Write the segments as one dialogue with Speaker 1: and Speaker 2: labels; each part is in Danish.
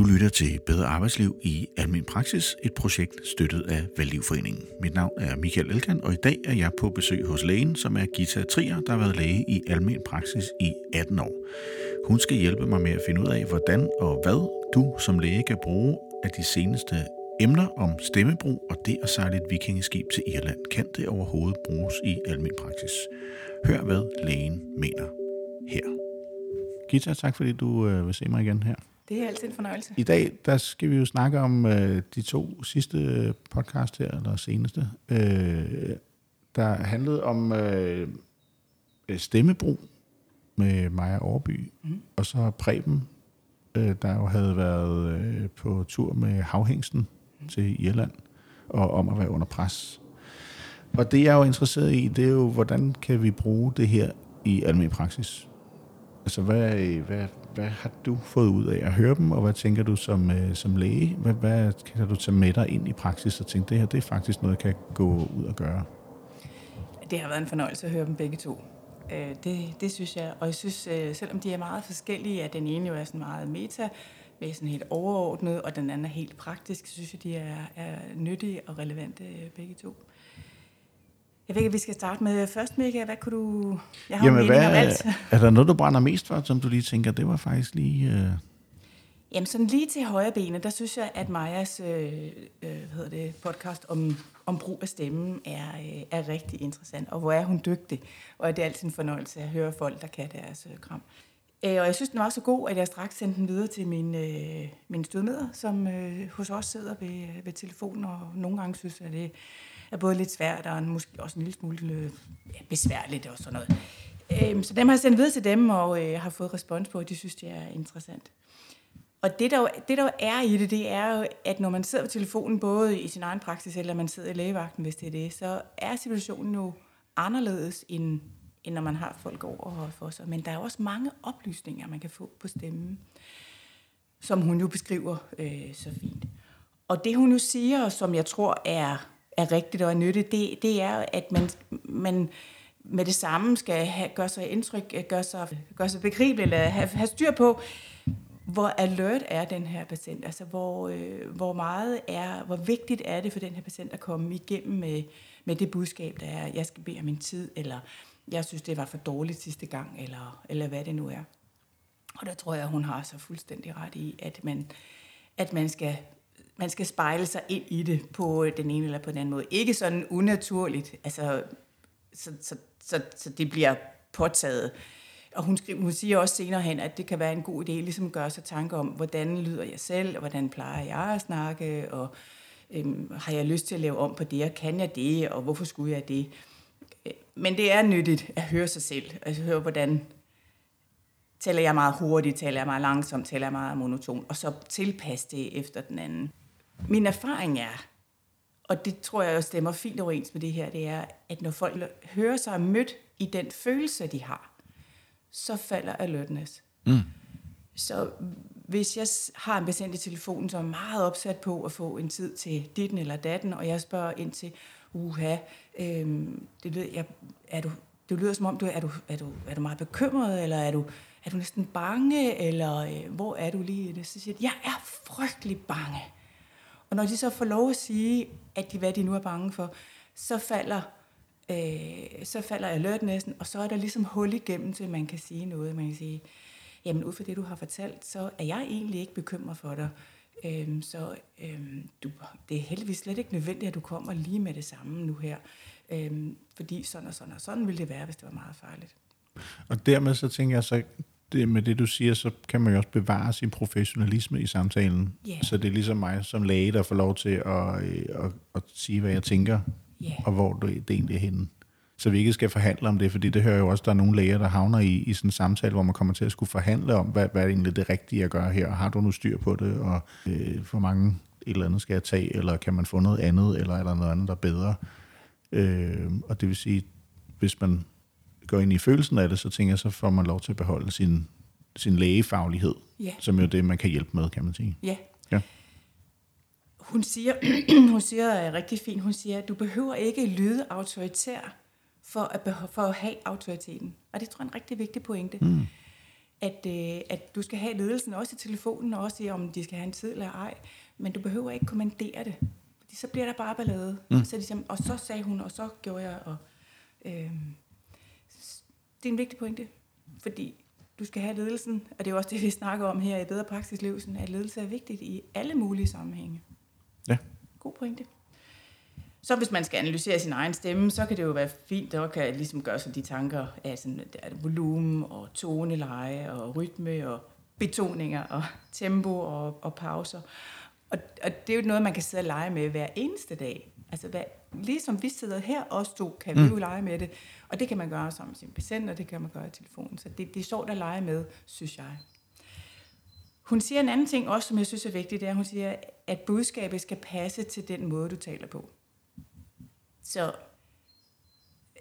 Speaker 1: Du lytter til Bedre Arbejdsliv i Almen Praksis, et projekt støttet af Valglivforeningen. Mit navn er Michael Elkan, og i dag er jeg på besøg hos lægen, som er Gita Trier, der har været læge i Almen Praksis i 18 år. Hun skal hjælpe mig med at finde ud af, hvordan og hvad du som læge kan bruge af de seneste emner om stemmebrug og det at sejle et vikingeskib til Irland. Kan det overhovedet bruges i almen praksis? Hør, hvad lægen mener her. Gita, tak fordi du øh, vil se mig igen her.
Speaker 2: Det er altid en fornøjelse.
Speaker 1: I dag der skal vi jo snakke om øh, de to sidste podcast her, eller seneste, øh, der handlede om øh, stemmebrug med Maja Overby, mm. og så Preben, øh, der jo havde været øh, på tur med havhængsten mm. til Irland, og om at være under pres. Og det jeg er jo interesseret i, det er jo, hvordan kan vi bruge det her i almindelig praksis? Altså, hvad, hvad, hvad har du fået ud af at høre dem, og hvad tænker du som, øh, som læge? Hvad, hvad kan du tage med dig ind i praksis og tænke, det her det er faktisk noget, jeg kan gå ud og gøre?
Speaker 2: Det har været en fornøjelse at høre dem begge to. Øh, det, det synes jeg. Og jeg synes, øh, selvom de er meget forskellige, at den ene jo er sådan meget meta, med sådan helt overordnet, og den anden er helt praktisk, så synes jeg, de er, er nyttige og relevante øh, begge to. Jeg ved ikke, vi skal starte med først, Mika. Hvad kunne du... Jeg har Jamen, hvad, om alt.
Speaker 1: Er der noget, du brænder mest for, som du lige tænker, det var faktisk lige... Øh...
Speaker 2: Jamen, sådan lige til højre benet, der synes jeg, at Majas øh, øh, hvad hedder det, podcast om, om brug af stemmen er, øh, er rigtig interessant. Og hvor er hun dygtig. Og det er altid en fornøjelse at høre folk, der kan deres øh, kram. Øh, og jeg synes, den var så god, at jeg straks sendte den videre til min, øh, min stødmeder, som øh, hos os sidder ved, ved telefonen, og nogle gange synes jeg, at det er både lidt svært og måske også en lille smule øh, ja, besværligt og sådan noget. Øhm, så dem har jeg sendt videre til dem, og øh, har fået respons på, at de synes, det er interessant. Og det der, jo, det, der jo er i det, det er jo, at når man sidder på telefonen, både i sin egen praksis, eller man sidder i lægevagten, hvis det er det, så er situationen jo anderledes, end, end når man har folk over for sig. Men der er også mange oplysninger, man kan få på stemmen, som hun jo beskriver øh, så fint. Og det hun jo siger, som jeg tror er er rigtigt og er nyttigt, det, det er, at man, man med det samme skal have, gøre sig indtryk, øh, gøre sig, gøre sig begribelig, eller have, have styr på, hvor alert er den her patient, altså hvor, øh, hvor meget er, hvor vigtigt er det for den her patient at komme igennem med, med det budskab, der er, jeg skal bede om min tid, eller jeg synes, det var for dårligt sidste gang, eller, eller hvad det nu er. Og der tror jeg, hun har så fuldstændig ret i, at man, at man skal man skal spejle sig ind i det på øh, den ene eller på den anden måde. Ikke sådan unaturligt, altså, så, så, så, så det bliver påtaget. Og hun, skriver, hun siger også senere hen, at det kan være en god idé ligesom at gøre sig tanker om, hvordan lyder jeg selv, og hvordan plejer jeg at snakke, og øhm, har jeg lyst til at lave om på det, og kan jeg det, og hvorfor skulle jeg det? Men det er nyttigt at høre sig selv, altså høre, hvordan taler jeg meget hurtigt, taler jeg meget langsomt, taler jeg meget monoton, og så tilpasse det efter den anden. Min erfaring er, og det tror jeg jo stemmer fint overens med det her, det er, at når folk hører sig mødt i den følelse, de har, så falder alertness. Mm. Så hvis jeg har en patient i telefonen, som er meget opsat på at få en tid til ditten eller datten, og jeg spørger ind til, uha, øhm, det, lyder, jeg, er du, det lyder som om, du er, du, er, du, er du meget bekymret, eller er du, er du næsten bange, eller øh, hvor er du lige i det? Så siger jeg, jeg er frygtelig bange. Og når de så får lov at sige, at de, hvad de nu er bange for, så falder, øh, så falder alert næsten, og så er der ligesom hul igennem til, at man kan sige noget. Man kan sige, jamen ud fra det, du har fortalt, så er jeg egentlig ikke bekymret for dig. Øhm, så øhm, du, det er heldigvis slet ikke nødvendigt, at du kommer lige med det samme nu her. Øhm, fordi sådan og sådan og sådan ville det være, hvis det var meget farligt.
Speaker 1: Og dermed så tænker jeg, så det, med det, du siger, så kan man jo også bevare sin professionalisme i samtalen. Yeah. Så det er ligesom mig som læge, der får lov til at, øh, at, at sige, hvad jeg tænker, yeah. og hvor det, det egentlig er henne. Så vi ikke skal forhandle om det, fordi det hører jo også, der er nogle læger, der havner i, i sådan en samtale, hvor man kommer til at skulle forhandle om, hvad, hvad er egentlig det rigtige at gøre her, har du nu styr på det, og øh, hvor mange et eller andet skal jeg tage, eller kan man få noget andet, eller er der noget andet, der er bedre. Øh, og det vil sige, hvis man går ind i følelsen af det, så tænker jeg, så får man lov til at beholde sin, sin lægefaglighed, ja. som jo er det, man kan hjælpe med, kan man sige.
Speaker 2: Ja. ja. Hun siger, hun siger øh, rigtig fint, hun siger, at du behøver ikke lyde autoritær for at, for at have autoriteten. Og det tror jeg er en rigtig vigtig pointe. Mm. at, øh, at du skal have ledelsen også i telefonen, og også i, om de skal have en tid eller ej. Men du behøver ikke kommandere det. Fordi så bliver der bare ballade. Mm. Så ligesom, og så sagde hun, og så gjorde jeg. Og, øh, det er en vigtig pointe. Fordi du skal have ledelsen, og det er jo også det, vi snakker om her i Bedre Praksis Livsen, at ledelse er vigtigt i alle mulige sammenhænge.
Speaker 1: Ja.
Speaker 2: God pointe. Så hvis man skal analysere sin egen stemme, så kan det jo være fint, at kan ligesom gøre sig de tanker af sådan, der er volumen og toneleje og rytme og betoninger og tempo og, og pauser. Og, og det er jo noget, man kan sidde og lege med hver eneste dag. Altså, hvad, ligesom vi sidder her, også to, kan mm. vi jo lege med det. Og det kan man gøre som sin patient, og det kan man gøre i telefonen. Så det, det er sjovt at lege med, synes jeg. Hun siger en anden ting også, som jeg synes er vigtigt, det er, at hun siger, at budskabet skal passe til den måde, du taler på. Så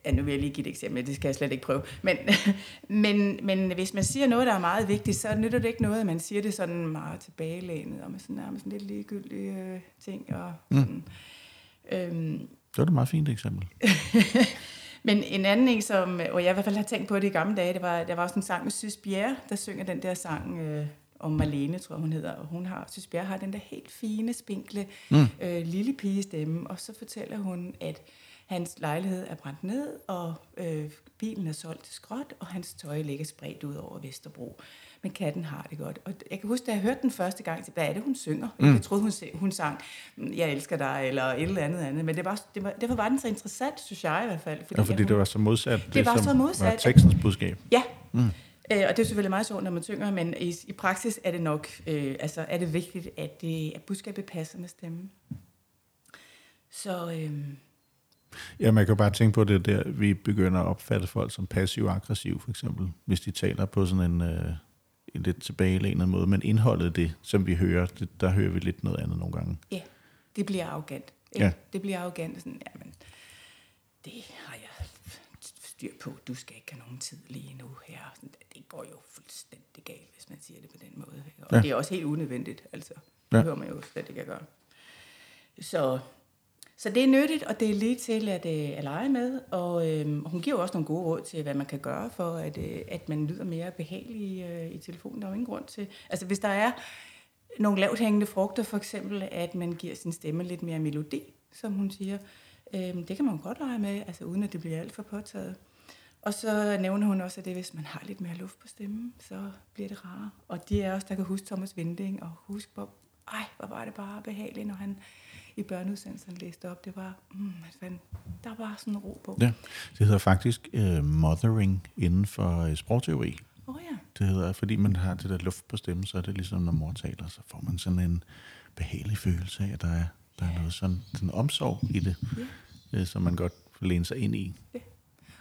Speaker 2: ja, nu vil jeg lige give et eksempel, det skal jeg slet ikke prøve. Men, men, men hvis man siger noget, der er meget vigtigt, så nytter det ikke noget, at man siger det sådan meget tilbagelænet, og med sådan nærmest sådan lidt ligegyldige øh, ting. Og sådan. Mm.
Speaker 1: Øhm, det var et meget fint eksempel.
Speaker 2: men en anden en, som, og jeg i hvert fald har tænkt på det i gamle dage, det var, der var også en sang med Sys Bjerre, der synger den der sang øh, om Marlene, tror jeg hun hedder. Og hun har, Sys Bjerre har den der helt fine, spinkle, mm. øh, lille pige stemme, og så fortæller hun, at Hans lejlighed er brændt ned, og øh, bilen er solgt til skråt, og hans tøj ligger spredt ud over Vesterbro. Men katten har det godt. Og jeg kan huske, da jeg hørte den første gang, så hvad er det, hun synger? Mm. Jeg troede, hun, hun sang, jeg elsker dig, eller et eller andet andet. Men det var, det var, derfor var den så interessant, synes jeg i hvert fald.
Speaker 1: Fordi, ja, fordi det var så modsat
Speaker 2: det, det var så modsat,
Speaker 1: var tekstens budskab.
Speaker 2: Ja, mm. Øh, og det er selvfølgelig meget sjovt, når man synger, men i, i praksis er det nok, øh, altså er det vigtigt, at, det, at budskabet passer med stemmen. Så, øh,
Speaker 1: Ja, man kan bare tænke på det der, vi begynder at opfatte folk som passiv-aggressiv, for eksempel, hvis de taler på sådan en, øh, en lidt tilbagelænet måde. Men indholdet det, som vi hører, det, der hører vi lidt noget andet nogle gange.
Speaker 2: Ja, det bliver arrogant. Ikke? Ja. Det bliver arrogant. Sådan, jamen, det har jeg styr på. Du skal ikke have nogen tid lige nu her. Det går jo fuldstændig galt, hvis man siger det på den måde. Og ja. det er også helt unødvendigt. Altså, det ja. hører man jo slet ikke at gøre. Så så det er nyttigt, og det er lige til at, øh, at lege med. Og øh, hun giver også nogle gode råd til, hvad man kan gøre for, at, øh, at man lyder mere behagelig øh, i telefonen. Der er jo ingen grund til... Altså hvis der er nogle lavt hængende frugter, for eksempel, at man giver sin stemme lidt mere melodi, som hun siger. Øh, det kan man godt lege med, altså uden at det bliver alt for påtaget. Og så nævner hun også, at det, hvis man har lidt mere luft på stemmen, så bliver det rarere. Og de er også, der kan huske Thomas Vinding, og huske Bob. Ej, hvor var det bare behageligt, når han i børneudsendelsen læste op. Det var, mm, der var sådan ro på.
Speaker 1: Ja, det hedder faktisk uh, mothering inden for uh, sprogteori.
Speaker 2: Oh, ja.
Speaker 1: Det hedder, fordi man har det der luft på stemmen, så er det ligesom, når mor taler, så får man sådan en behagelig følelse af, at der er, der er noget sådan, sådan omsorg i det, ja. uh, som man godt læne sig ind i.
Speaker 2: Ja.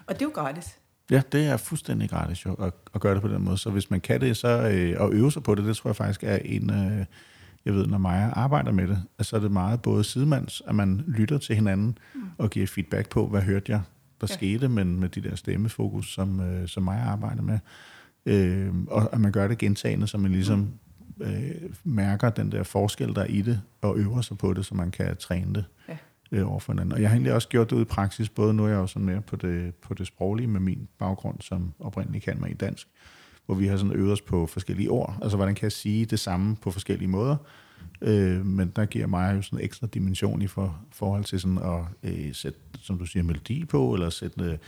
Speaker 2: Og det er jo gratis.
Speaker 1: Ja, det er fuldstændig gratis jo, at, at gøre det på den måde. Så hvis man kan det, så øh, og øve sig på det, det tror jeg faktisk er en, øh, jeg ved, når Maja arbejder med det, så er det meget både sidemands, at man lytter til hinanden mm. og giver feedback på, hvad hørte jeg, der ja. skete, men med de der stemmefokus, som, øh, som Maja arbejder med. Øh, og at man gør det gentagende, så man ligesom øh, mærker den der forskel, der er i det, og øver sig på det, så man kan træne det ja. øh, over for hinanden. Og jeg har egentlig også gjort det ud i praksis, både nu er jeg jo sådan mere på det, på det sproglige med min baggrund, som oprindeligt kan mig i dansk, hvor vi har sådan øvet os på forskellige ord. Altså, hvordan kan jeg sige det samme på forskellige måder? Øh, men der giver mig jo sådan en ekstra dimension i for, forhold til sådan at øh, sætte, som du siger, melodi på, eller sætte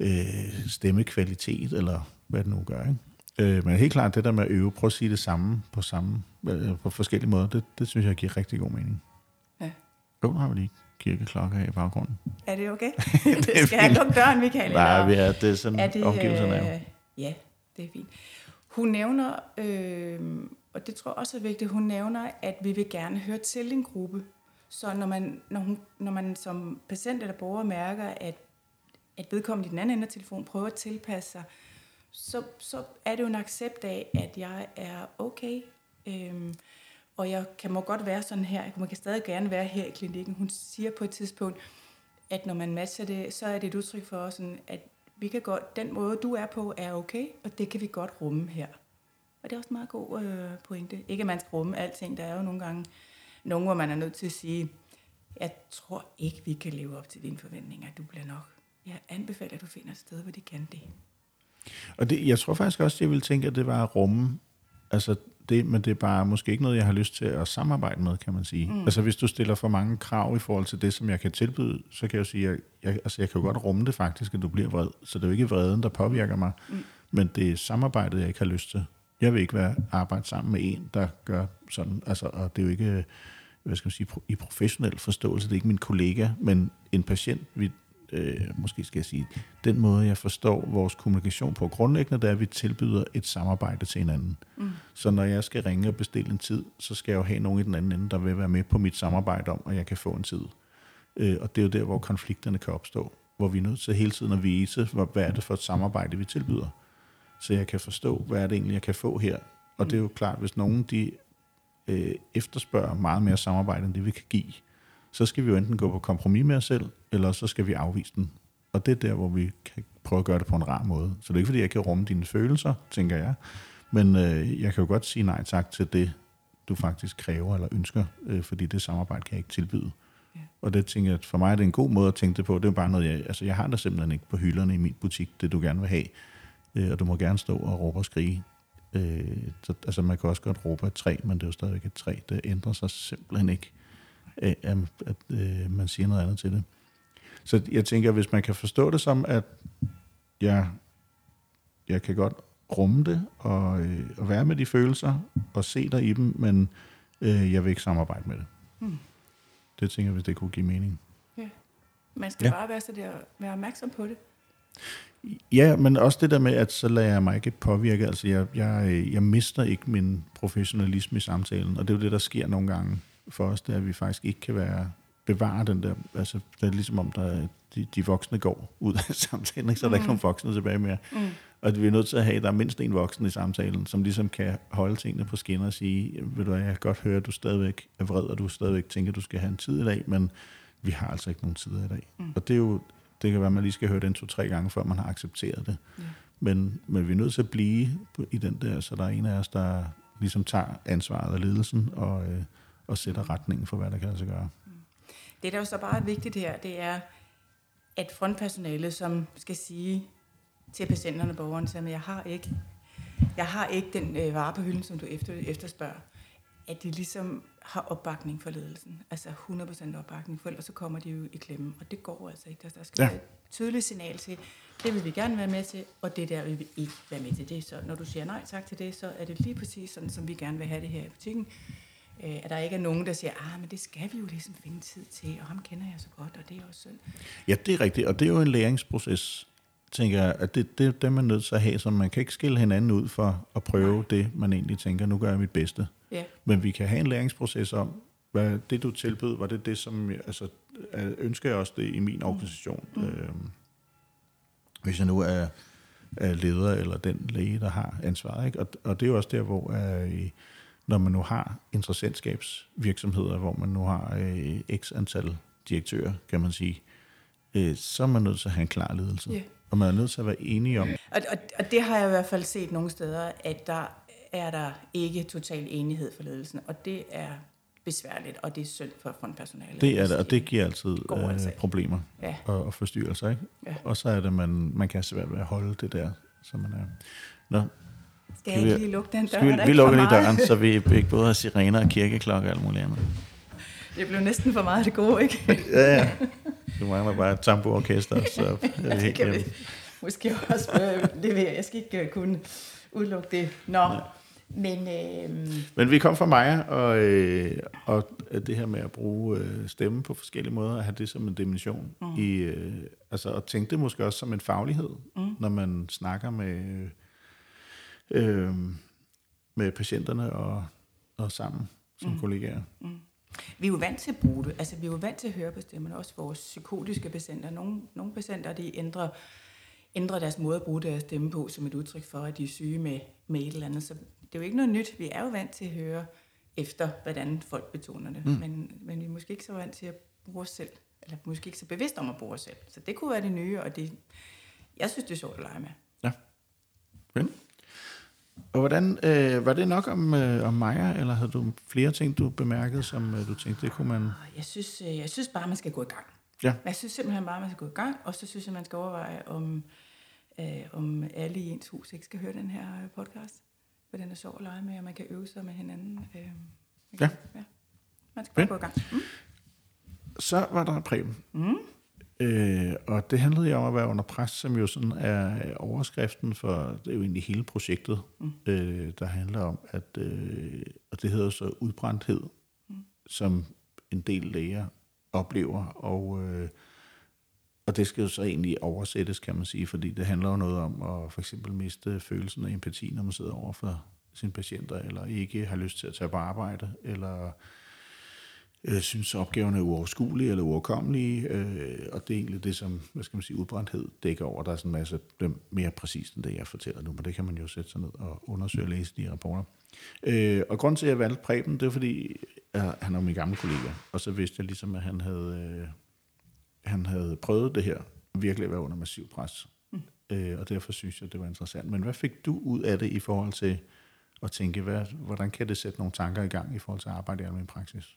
Speaker 1: øh, stemmekvalitet, eller hvad det nu gør. Ikke? Øh, men helt klart, det der med at øve, prøve at sige det samme på, samme, øh, på forskellige måder, det, det synes jeg giver rigtig god mening. Ja. Jo, har vi lige kirkeklokker i baggrunden.
Speaker 2: Er det okay? det, skal have lukket døren, Michael?
Speaker 1: Nej, det er, det er sådan, er det, omgivelserne er jo.
Speaker 2: Ja, det er fint. Hun nævner, øh, og det tror jeg også er vigtigt, hun nævner, at vi vil gerne høre til en gruppe. Så når man, når hun, når man som patient eller borger mærker, at, at vedkommende i den anden ende af telefonen prøver at tilpasse sig, så, så er det jo en accept af, at jeg er okay. Øhm, og jeg kan må godt være sådan her, man kan stadig gerne være her i klinikken. Hun siger på et tidspunkt, at når man matcher det, så er det et udtryk for, sådan, at vi kan godt, den måde, du er på, er okay, og det kan vi godt rumme her. Og det er også en meget god øh, pointe. Ikke at man skal rumme alting. Der er jo nogle gange nogen, hvor man er nødt til at sige, jeg tror ikke, vi kan leve op til dine forventninger. Du bliver nok. Jeg anbefaler, at du finder et sted, hvor de kan det.
Speaker 1: Og det, jeg tror faktisk også, jeg ville tænke, at det var at rumme, altså det, men det er bare måske ikke noget, jeg har lyst til at samarbejde med, kan man sige. Mm. Altså hvis du stiller for mange krav i forhold til det, som jeg kan tilbyde, så kan jeg jo sige, at jeg, altså, jeg kan jo godt rumme det faktisk, at du bliver vred. Så det er jo ikke vreden, der påvirker mig, mm. men det er samarbejdet, jeg ikke har lyst til. Jeg vil ikke være arbejde sammen med en, der gør sådan, altså, og det er jo ikke, hvad skal man sige, i professionel forståelse, det er ikke min kollega, men en patient, vi øh, måske skal jeg sige, den måde, jeg forstår vores kommunikation på grundlæggende, det er, at vi tilbyder et samarbejde til hinanden. Mm. Så når jeg skal ringe og bestille en tid, så skal jeg jo have nogen i den anden ende, der vil være med på mit samarbejde om, at jeg kan få en tid. Øh, og det er jo der, hvor konflikterne kan opstå, hvor vi er nødt til hele tiden at vise, hvad er det for et samarbejde, vi tilbyder. Så jeg kan forstå, hvad er det egentlig, jeg kan få her. Og mm. det er jo klart, hvis nogen de øh, efterspørger meget mere samarbejde, end det vi kan give, så skal vi jo enten gå på kompromis med os selv, eller så skal vi afvise den. Og det er der, hvor vi kan prøve at gøre det på en rar måde. Så det er ikke, fordi jeg kan rumme dine følelser, tænker jeg. Men øh, jeg kan jo godt sige nej tak til det, du faktisk kræver eller ønsker, øh, fordi det samarbejde kan jeg ikke tilbyde. Ja. Og det tænker jeg, for mig er det en god måde at tænke det på. Det er bare noget, jeg, altså jeg har der simpelthen ikke på hylderne i min butik, det du gerne vil have. Øh, og du må gerne stå og råbe og skrige. Øh, så, altså man kan også godt råbe et træ, men det er jo stadigvæk et træ. Det ændrer sig simpelthen ikke at, at, at øh, man siger noget andet til det. Så jeg tænker, hvis man kan forstå det som, at jeg, jeg kan godt rumme det og, øh, og være med de følelser og se dig i dem, men øh, jeg vil ikke samarbejde med det. Hmm. Det tænker jeg, hvis det kunne give mening.
Speaker 2: Ja. Man skal ja. bare være, så der, være opmærksom på det.
Speaker 1: Ja, men også det der med, at så lader jeg mig ikke påvirke. Altså, jeg, jeg, jeg mister ikke min professionalisme i samtalen, og det er jo det, der sker nogle gange for os, det er, at vi faktisk ikke kan være bevare den der, altså det er ligesom om, der, de, de voksne går ud af samtalen, ikke? så er der mm. ikke nogen voksne tilbage mere. Mm. Og vi er nødt til at have, at der er mindst en voksen i samtalen, som ligesom kan holde tingene på skinner og sige, ved du hvad, jeg kan godt høre, at du stadigvæk er vred, og du stadigvæk tænker, at du skal have en tid i dag, men vi har altså ikke nogen tid i dag. Mm. Og det er jo, det kan være, at man lige skal høre den to-tre gange, før man har accepteret det. Yeah. Men, men vi er nødt til at blive i den der, så der er en af os, der ligesom tager ansvaret af ledelsen, og, øh, og sætter retningen for, hvad der kan lade sig gøre.
Speaker 2: Det, der er jo så bare vigtigt her, det er, at frontpersonalet, som skal sige til patienterne og borgerne, at jeg har ikke, jeg har ikke den øh, vare på hylden, som du efter, efterspørger, at de ligesom har opbakning for ledelsen. Altså 100% opbakning, for ellers så kommer de jo i klemme, og det går altså ikke. Der, der skal ja. være et tydeligt signal til, det vil vi gerne være med til, og det der vil vi ikke være med til. Det så, når du siger nej tak til det, så er det lige præcis sådan, som vi gerne vil have det her i butikken øh, at der ikke er nogen, der siger, ah, men det skal vi jo ligesom finde tid til, og ham kender jeg så godt, og det er også synd.
Speaker 1: Ja, det er rigtigt, og det er jo en læringsproces, tænker jeg, at det, det, det man nødt til at have, så man kan ikke skille hinanden ud for at prøve Nej. det, man egentlig tænker, nu gør jeg mit bedste. Ja. Men vi kan have en læringsproces om, hvad det du tilbød, var det det, som, altså, ønsker jeg også det i min organisation. Mm. Øhm, hvis jeg nu er, er leder eller den læge, der har ansvaret. Ikke? Og, og det er jo også der, hvor øh, når man nu har interessentskabsvirksomheder, hvor man nu har øh, x antal direktører, kan man sige, øh, så er man nødt til at have en klar ledelse. Yeah. Og man er nødt til at være enige om.
Speaker 2: Og, og, og det har jeg i hvert fald set nogle steder, at der er der ikke total enighed for ledelsen, og det er besværligt, og det er synd for frontpersonalet.
Speaker 1: Det er det, og det giver altid øh, problemer ja. og, og forstyrrelser. Ikke? Ja. Og så er det, man, man kan svært ved at holde det der, som man er. Nå,
Speaker 2: skal jeg ikke lige lukke den dør?
Speaker 1: vi, vi lukker lige døren, så vi ikke både har sirener og kirkeklokker og alt muligt andet.
Speaker 2: Det blev næsten for meget det gode, ikke?
Speaker 1: ja, ja. Du mangler bare et tamboorkester, så er det,
Speaker 2: det kan vi måske også øh, levere. Jeg skal ikke uh, kunne udelukke det. Nå, ja. men... Øh...
Speaker 1: Men vi kom fra mig, og, øh, og det her med at bruge øh, stemme på forskellige måder, at have det som en dimension. Mm. I, øh, altså at tænke det måske også som en faglighed, mm. når man snakker med... Øh, øh, med patienterne og, og sammen som mm. kollegaer. Mm.
Speaker 2: Vi er jo vant til at bruge det. Altså, vi er jo vant til at høre på stemmerne, også vores psykotiske patienter. Nogle, nogle patienter, de ændrer, ændrer deres måde at bruge deres stemme på, som et udtryk for, at de er syge med, med et eller andet. Så det er jo ikke noget nyt. Vi er jo vant til at høre efter, hvordan folk betoner det. Mm. Men, men vi er måske ikke så vant til at bruge os selv. Eller måske ikke så bevidst om at bruge os selv. Så det kunne være det nye, og det, jeg synes, det er sjovt at lege med.
Speaker 1: Ja. Men. Og hvordan, øh, var det nok om, øh, om Maja, eller havde du flere ting, du bemærkede, som øh, du tænkte, det kunne man...
Speaker 2: Jeg synes, øh, jeg synes bare, man skal gå i gang. Ja. Jeg synes simpelthen bare, man skal gå i gang, og så synes jeg, man skal overveje, om øh, om alle i ens hus ikke skal høre den her øh, podcast. For den er sjov at lege med, og man kan øve sig med hinanden. Øh,
Speaker 1: Ja.
Speaker 2: ja. Man skal bare
Speaker 1: Fedt.
Speaker 2: gå i gang. Mm.
Speaker 1: Så var der Preben.
Speaker 2: Mm.
Speaker 1: Øh, og det handlede jo om at være under pres, som jo sådan er overskriften for, det er jo egentlig hele projektet, mm. øh, der handler om, at, øh, og det hedder så udbrændthed, mm. som en del læger oplever, og, øh, og det skal jo så egentlig oversættes, kan man sige, fordi det handler jo noget om at for eksempel miste følelsen af empati, når man sidder over for sine patienter, eller ikke har lyst til at tage på arbejde, eller øh, synes, opgaverne er uoverskuelige eller uoverkommelige, øh, og det er egentlig det, som hvad skal man sige, udbrændthed dækker over. Der er sådan en masse er mere præcist end det, jeg fortæller nu, men det kan man jo sætte sig ned og undersøge og læse de rapporter. Øh, og grunden til, at jeg valgte Preben, det er fordi, øh, han er min gamle kollega, og så vidste jeg ligesom, at han havde, øh, han havde prøvet det her, virkelig at være under massiv pres. Mm. Øh, og derfor synes jeg, det var interessant. Men hvad fik du ud af det i forhold til at tænke, hvad, hvordan kan det sætte nogle tanker i gang i forhold til at arbejde i almindelig praksis?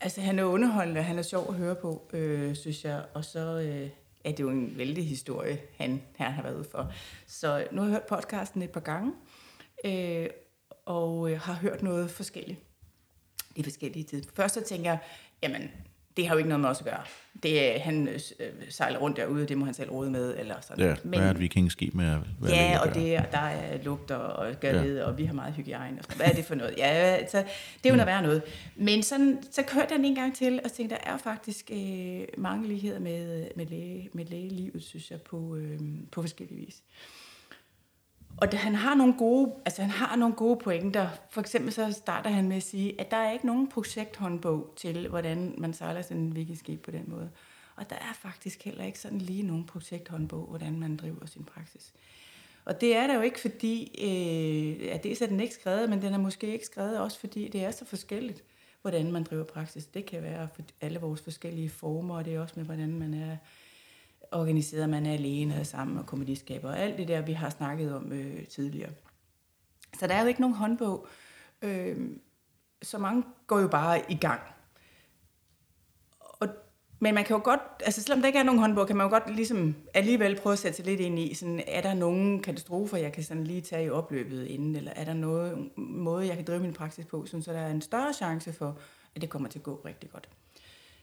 Speaker 2: Altså, han er underholdende, han er sjov at høre på, øh, synes jeg. Og så øh, er det jo en vældig historie, han, han har været ude for. Så øh, nu har jeg hørt podcasten et par gange, øh, og øh, har hørt noget forskelligt. Det er forskellige tid. Først så tænker jeg, jamen, det har jo ikke noget med os at gøre. Det er, han øh, sejler rundt derude, det må han selv råde med, eller sådan.
Speaker 1: Ja, hvad er et vikingskib med hvad
Speaker 2: Ja, og det, og der er lugter og gørled, ja. og vi har meget hygiejne. Og sådan. Hvad er det for noget? Ja, altså, det er jo noget værre noget. Men sådan, så kørte jeg den en gang til, og tænkte, der er faktisk øh, mange ligheder med, med, læge, med lægelivet, synes jeg, på, øh, på forskellige vis. Og det, han har nogle gode, altså han har nogle gode pointer. For eksempel så starter han med at sige, at der er ikke nogen projekthåndbog til, hvordan man sejler sådan en vikingskib på den måde. Og der er faktisk heller ikke sådan lige nogen projekthåndbog, hvordan man driver sin praksis. Og det er der jo ikke, fordi, øh, at det er den ikke skrevet, men den er måske ikke skrevet også, fordi det er så forskelligt, hvordan man driver praksis. Det kan være for alle vores forskellige former, og det er også med, hvordan man er organiseret, man er alene og sammen og komediskaber, og alt det der, vi har snakket om øh, tidligere. Så der er jo ikke nogen håndbog. Øh, så mange går jo bare i gang. Og, men man kan jo godt, altså selvom der ikke er nogen håndbog, kan man jo godt ligesom alligevel prøve at sætte sig lidt ind i, sådan, er der nogen katastrofer, jeg kan sådan lige tage i opløbet inden, eller er der noget måde, jeg kan drive min praksis på, sådan, så der er en større chance for, at det kommer til at gå rigtig godt.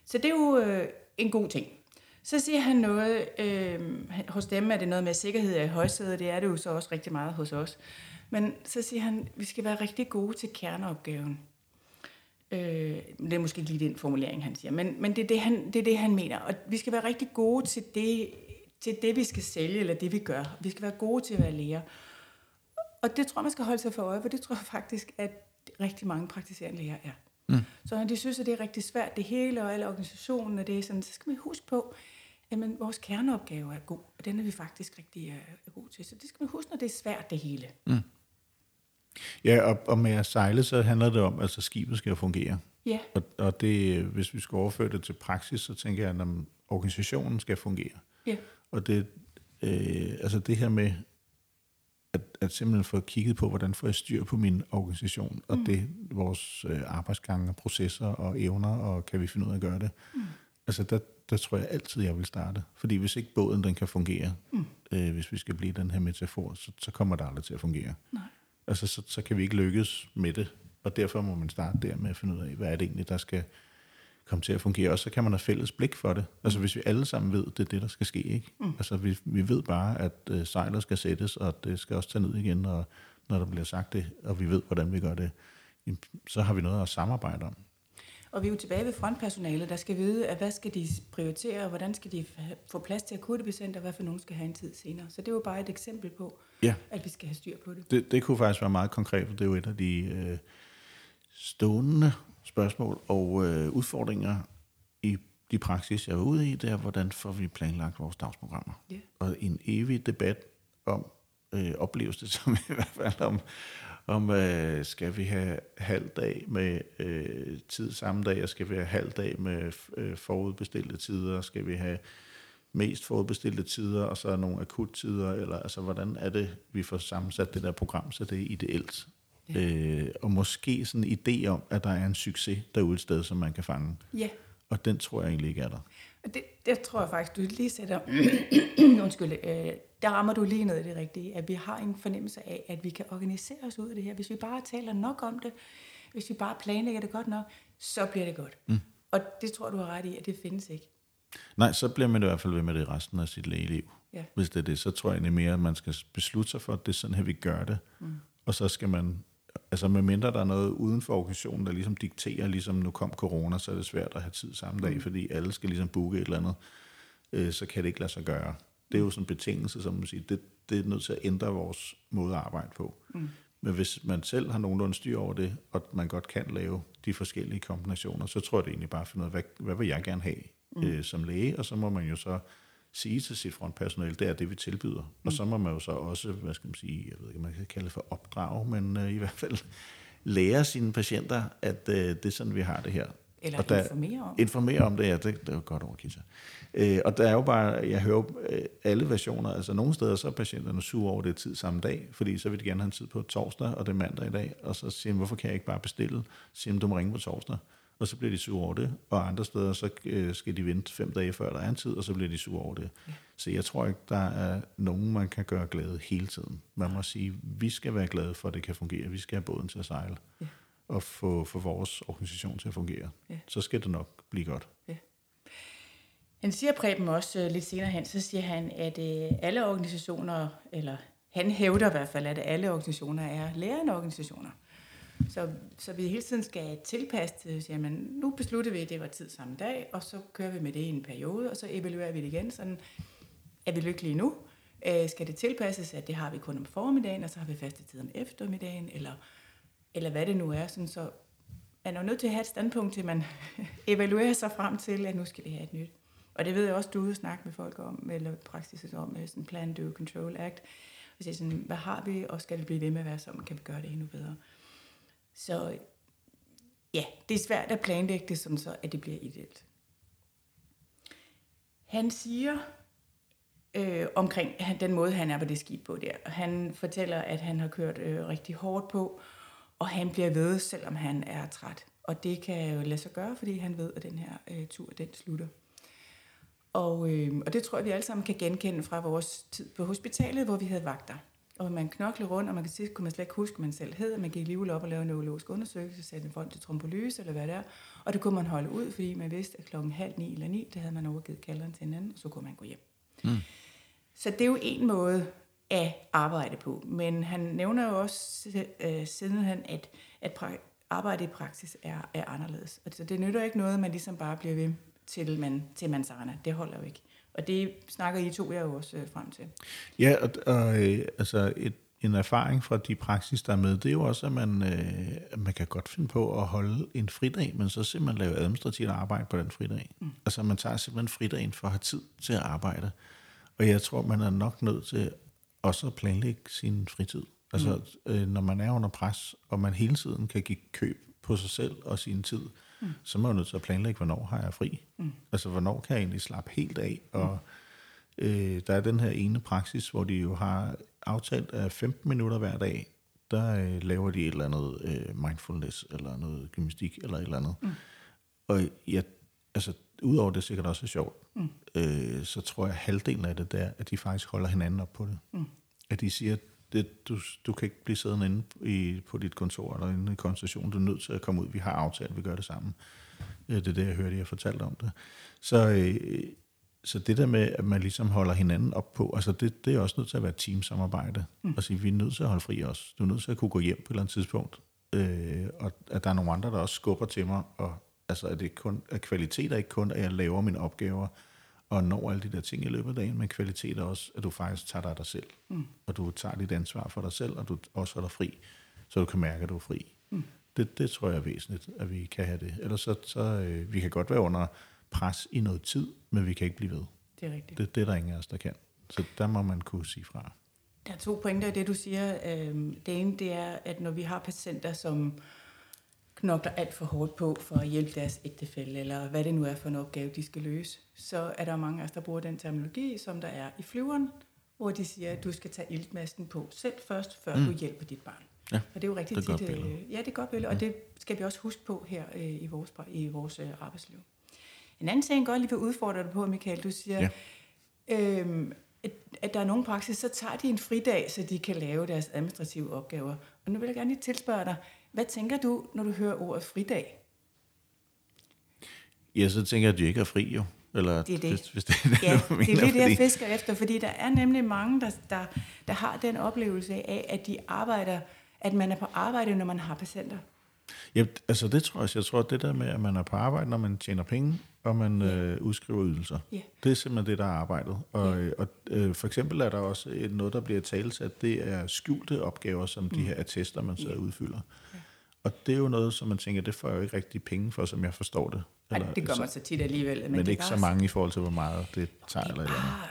Speaker 2: Så det er jo øh, en god ting. Så siger han noget, øh, hos dem er det noget med sikkerhed i højsædet, det er det jo så også rigtig meget hos os. Men så siger han, vi skal være rigtig gode til kerneopgaven. Øh, det er måske ikke lige den formulering, han siger, men, men det, er det, han, det er det, han mener. Og vi skal være rigtig gode til det, til det, vi skal sælge, eller det, vi gør. Vi skal være gode til at være læger. Og det tror jeg, man skal holde sig for øje, for det tror jeg faktisk, at rigtig mange praktiserende læger er. Mm. Så når de synes, at det er rigtig svært, det hele og alle organisationen, og det er sådan, så skal man huske på, at vores kerneopgave er god, og den er vi faktisk rigtig uh, god til. Så det skal man huske, når det er svært, det hele. Mm.
Speaker 1: Ja, og, og med at sejle, så handler det om, at altså, skibet skal fungere.
Speaker 2: Ja.
Speaker 1: Og, og det, hvis vi skal overføre det til praksis, så tænker jeg, at organisationen skal fungere.
Speaker 2: Ja.
Speaker 1: Og det, øh, altså det her med, at, at simpelthen få kigget på, hvordan får jeg styr på min organisation, og mm. det vores øh, arbejdsgange, processer og evner, og kan vi finde ud af at gøre det. Mm. Altså der, der tror jeg altid, jeg vil starte. Fordi hvis ikke båden den kan fungere, mm. øh, hvis vi skal blive den her metafor, så, så kommer det aldrig til at fungere.
Speaker 2: Nej.
Speaker 1: Altså så, så kan vi ikke lykkes med det. Og derfor må man starte der med at finde ud af, hvad er det egentlig, der skal komme til at fungere. Og så kan man have fælles blik for det. Altså hvis vi alle sammen ved, det er det, der skal ske. Ikke? Mm. Altså vi, vi ved bare, at øh, sejler skal sættes, og det skal også tage ned igen, og, når der bliver sagt det, og vi ved, hvordan vi gør det, så har vi noget at samarbejde om.
Speaker 2: Og vi er jo tilbage ved frontpersonalet, der skal vide, at hvad skal de prioritere, og hvordan skal de få plads til akuttepatienter, og hvad for nogen skal have en tid senere. Så det er jo bare et eksempel på,
Speaker 1: ja.
Speaker 2: at vi skal have styr på det.
Speaker 1: det. Det kunne faktisk være meget konkret, for det er jo et af de øh, stående spørgsmål og øh, udfordringer i de praksis, jeg er ude i, det er, hvordan får vi planlagt vores dagsprogrammer.
Speaker 2: Ja.
Speaker 1: Og en evig debat om, øh, opleves det som i hvert fald om, om øh, skal vi have halv dag med øh, tid samme dag, og skal vi have halv dag med øh, forudbestilte tider, skal vi have mest forudbestilte tider, og så nogle akuttider, eller altså, hvordan er det, vi får sammensat det der program, så det er ideelt. Ja. Øh, og måske sådan en idé om, at der er en succes derude et sted, som man kan fange.
Speaker 2: Ja.
Speaker 1: Og den tror jeg egentlig ikke er der.
Speaker 2: Det, det tror jeg faktisk, du lige sætter... Undskyld. Øh, der rammer du lige ned i det rigtige. At vi har en fornemmelse af, at vi kan organisere os ud af det her. Hvis vi bare taler nok om det, hvis vi bare planlægger det godt nok, så bliver det godt. Mm. Og det tror du har ret i, at det findes ikke.
Speaker 1: Nej, så bliver man i hvert fald ved med det resten af sit lægeliv.
Speaker 2: Ja.
Speaker 1: Hvis det er det, så tror jeg mere, at man skal beslutte sig for, at det er sådan her, vi gør det. Mm. Og så skal man, altså med mindre der er noget uden for organisationen, der ligesom dikterer, ligesom nu kom corona, så er det svært at have tid samme dag, mm. fordi alle skal ligesom booke et eller andet, øh, så kan det ikke lade sig gøre. Det er jo sådan en betingelse, som man siger, det, det er nødt til at ændre vores måde at arbejde på. Mm. Men hvis man selv har nogenlunde styr over det, og man godt kan lave de forskellige kombinationer, så tror jeg det egentlig bare at finde ud af, hvad, hvad vil jeg gerne have mm. øh, som læge, og så må man jo så sige til sit frontpersonale, det er det, vi tilbyder. Mm. Og så må man jo så også, hvad skal man sige, jeg ved ikke, man kan kalde det for opdrag, men øh, i hvert fald lære sine patienter, at øh, det er sådan, vi har det her.
Speaker 2: Eller
Speaker 1: og der,
Speaker 2: informere om.
Speaker 1: Informere om det, ja, det, det er godt over, Kita. Øh, og der er jo bare, jeg hører øh, alle versioner, altså nogle steder, så er patienterne sure over det tid samme dag, fordi så vil de gerne have en tid på torsdag, og det er mandag i dag, og så siger de, hvorfor kan jeg ikke bare bestille? Så siger de, du må ringe på torsdag og så bliver de sure over det. Og andre steder, så øh, skal de vente fem dage før der er en tid, og så bliver de sure over det. Ja. Så jeg tror ikke, der er nogen, man kan gøre glade hele tiden. Man må sige, vi skal være glade for, at det kan fungere. Vi skal have båden til at sejle. Ja. Og få, få vores organisation til at fungere. Ja. Så skal det nok blive godt. Ja.
Speaker 2: Han siger Preben også uh, lidt senere hen, så siger han, at uh, alle organisationer, eller han hævder i hvert fald, at alle organisationer er lærende organisationer. Så, så vi hele tiden skal tilpasse det. Siger man, nu beslutter vi, at det var tid samme dag, og så kører vi med det i en periode, og så evaluerer vi det igen. Sådan, er vi lykkelige nu? Øh, skal det tilpasses, at det har vi kun om formiddagen, og så har vi faste tid om eftermiddagen, eller, eller hvad det nu er. Sådan, så man er nødt til at have et standpunkt til, man evaluerer sig frem til, at nu skal vi have et nyt. Og det ved jeg også, du vil snakke med folk om, eller praksis om, med sådan Plan, Do, Control, Act. Og sige sådan, hvad har vi, og skal det blive ved med at være sådan, kan vi gøre det endnu bedre? Så ja, det er svært at planlægge det, sådan så at det bliver ideelt. Han siger øh, omkring den måde, han er på det skib på der. Han fortæller, at han har kørt øh, rigtig hårdt på, og han bliver ved, selvom han er træt. Og det kan jo lade sig gøre, fordi han ved, at den her øh, tur, den slutter. Og, øh, og det tror jeg, vi alle sammen kan genkende fra vores tid på hospitalet, hvor vi havde vagter. Og man knoklede rundt, og man kan sige, kunne man slet ikke huske, man selv hed. Man gik alligevel op og lavede en neurologisk undersøgelse, satte en folk til trombolyse, eller hvad det er. Og det kunne man holde ud, fordi man vidste, at klokken halv ni eller ni, det havde man overgivet kalderen til hinanden, og så kunne man gå hjem. Mm. Så det er jo en måde at arbejde på. Men han nævner jo også øh, sidenhen, at, at pra- arbejde i praksis er, er anderledes. Og så det nytter ikke noget, at man ligesom bare bliver ved til man, til man Det holder jo ikke. Og det snakker I to jeg jo også øh, frem til.
Speaker 1: Ja, og, og øh, altså et, en erfaring fra de praksis, der er med, det er jo også, at man, øh, man kan godt finde på at holde en fridag, men så simpelthen lave administrativt arbejde på den fridag. Mm. Altså man tager simpelthen fridagen for at have tid til at arbejde. Og jeg tror, man er nok nødt til også at planlægge sin fritid. Altså mm. øh, når man er under pres, og man hele tiden kan give køb på sig selv og sin tid, mm. Så må jeg nødt til at planlægge, hvornår har jeg fri. Mm. Altså, hvornår kan jeg egentlig slappe helt af? Og mm. øh, der er den her ene praksis, hvor de jo har aftalt, at 15 minutter hver dag, der øh, laver de et eller andet øh, mindfulness, eller noget gymnastik, eller et eller andet. Mm. Og jeg, altså, udover det sikkert også er sjovt, mm. øh, så tror jeg, at halvdelen af det der, at de faktisk holder hinanden op på det. Mm. At de siger, det, du, du kan ikke blive siddende inde i, på dit kontor eller inde i konstationen. Du er nødt til at komme ud. Vi har aftalt, vi gør det sammen. Øh, det er det, jeg hørte, jeg fortalte om det. Så, øh, så det der med, at man ligesom holder hinanden op på, altså det, det er også nødt til at være teamsamarbejde. Mm. Altså, vi er nødt til at holde fri os. Du er nødt til at kunne gå hjem på et eller andet tidspunkt. Øh, og at der er nogle andre, der også skubber til mig. Og altså, at, det kun, at kvalitet er ikke kun, at jeg laver mine opgaver, og når alle de der ting i løbet af dagen, men kvalitet er også, at du faktisk tager dig af dig selv. Mm. Og du tager dit ansvar for dig selv, og du også holder fri, så du kan mærke, at du er fri. Mm. Det, det tror jeg er væsentligt, at vi kan have det. Ellers så, så øh, vi kan godt være under pres i noget tid, men vi kan ikke blive ved.
Speaker 2: Det er rigtigt.
Speaker 1: Det, det er der ingen af os, der kan. Så der må man kunne sige fra.
Speaker 2: Der er to pointer i det, du siger. Øhm, det ene, det er, at når vi har patienter, som knokler alt for hårdt på for at hjælpe deres ægtefælle, eller hvad det nu er for en opgave, de skal løse, så er der mange af os, der bruger den terminologi, som der er i flyveren, hvor de siger, at du skal tage iltmasken på selv først, før mm. du hjælper dit barn. Ja, og det er jo rigtig det tit. Øh, ja, det er godt billede, og det skal vi også huske på her øh, i vores, i vores øh, arbejdsliv. En anden ting, jeg godt lige vil udfordre dig på, Michael, du siger, ja. øhm, at, at der er nogle praksis, så tager de en fridag, så de kan lave deres administrative opgaver. Og nu vil jeg gerne lige tilspørge dig, hvad tænker du, når du hører ordet fridag?
Speaker 1: Ja, så tænker jeg, at de ikke er fri jo. Eller
Speaker 2: Det er det.
Speaker 1: Hvis, hvis det, er det,
Speaker 2: Ja,
Speaker 1: du
Speaker 2: det er
Speaker 1: mener,
Speaker 2: det, jeg
Speaker 1: fordi-
Speaker 2: fisker efter, fordi der er nemlig mange, der, der, der har den oplevelse af, at de arbejder, at man er på arbejde, når man har patienter.
Speaker 1: Ja, altså det tror jeg. Jeg tror, at det der med, at man er på arbejde, når man tjener penge, og man øh, udskriver ydelser,
Speaker 2: Ja.
Speaker 1: det er simpelthen det, der er arbejdet. Og, øh, og øh, for eksempel er der også et, noget, der bliver talsat, det er skjulte opgaver, som de her attester, man sidder og udfylder. Og det er jo noget, som man tænker, det får jeg jo ikke rigtig penge for, som jeg forstår det.
Speaker 2: Ej, det gør
Speaker 1: så,
Speaker 2: man så tit alligevel. Men,
Speaker 1: men
Speaker 2: det er
Speaker 1: ikke så
Speaker 2: bare-
Speaker 1: mange i forhold til, hvor meget det tager.
Speaker 2: Det
Speaker 1: Eller
Speaker 2: er
Speaker 1: eller
Speaker 2: bare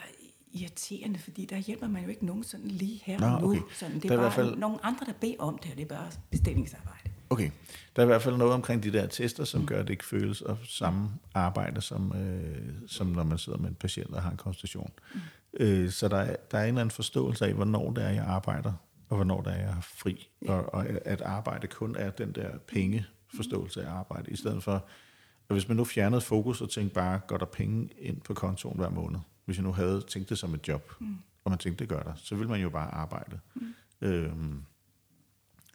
Speaker 2: irriterende, fordi der hjælper man jo ikke nogen sådan lige her
Speaker 1: Nå,
Speaker 2: og nu.
Speaker 1: okay.
Speaker 2: Sådan, det
Speaker 1: Der
Speaker 2: er
Speaker 1: er i
Speaker 2: bare
Speaker 1: hvert fald-
Speaker 2: nogle andre, der beder om det, og det er bare bestillingsarbejde.
Speaker 1: Okay. Der er i hvert fald noget omkring de der tester, som gør, at det ikke føles af samme arbejde, som, øh, som når man sidder med en patient og har en konsultation. Mm. Øh, så der er, der er en eller anden forståelse af, hvornår det er, jeg arbejder, og hvornår det er, jeg har fri. Og, og at arbejde kun er den der pengeforståelse af arbejde, i stedet for, at hvis man nu fjernede fokus og tænkte bare, går der penge ind på kontoen hver måned? Hvis jeg nu havde tænkt det som et job, mm. og man tænkte, det gør der, så vil man jo bare arbejde. Mm. Øhm,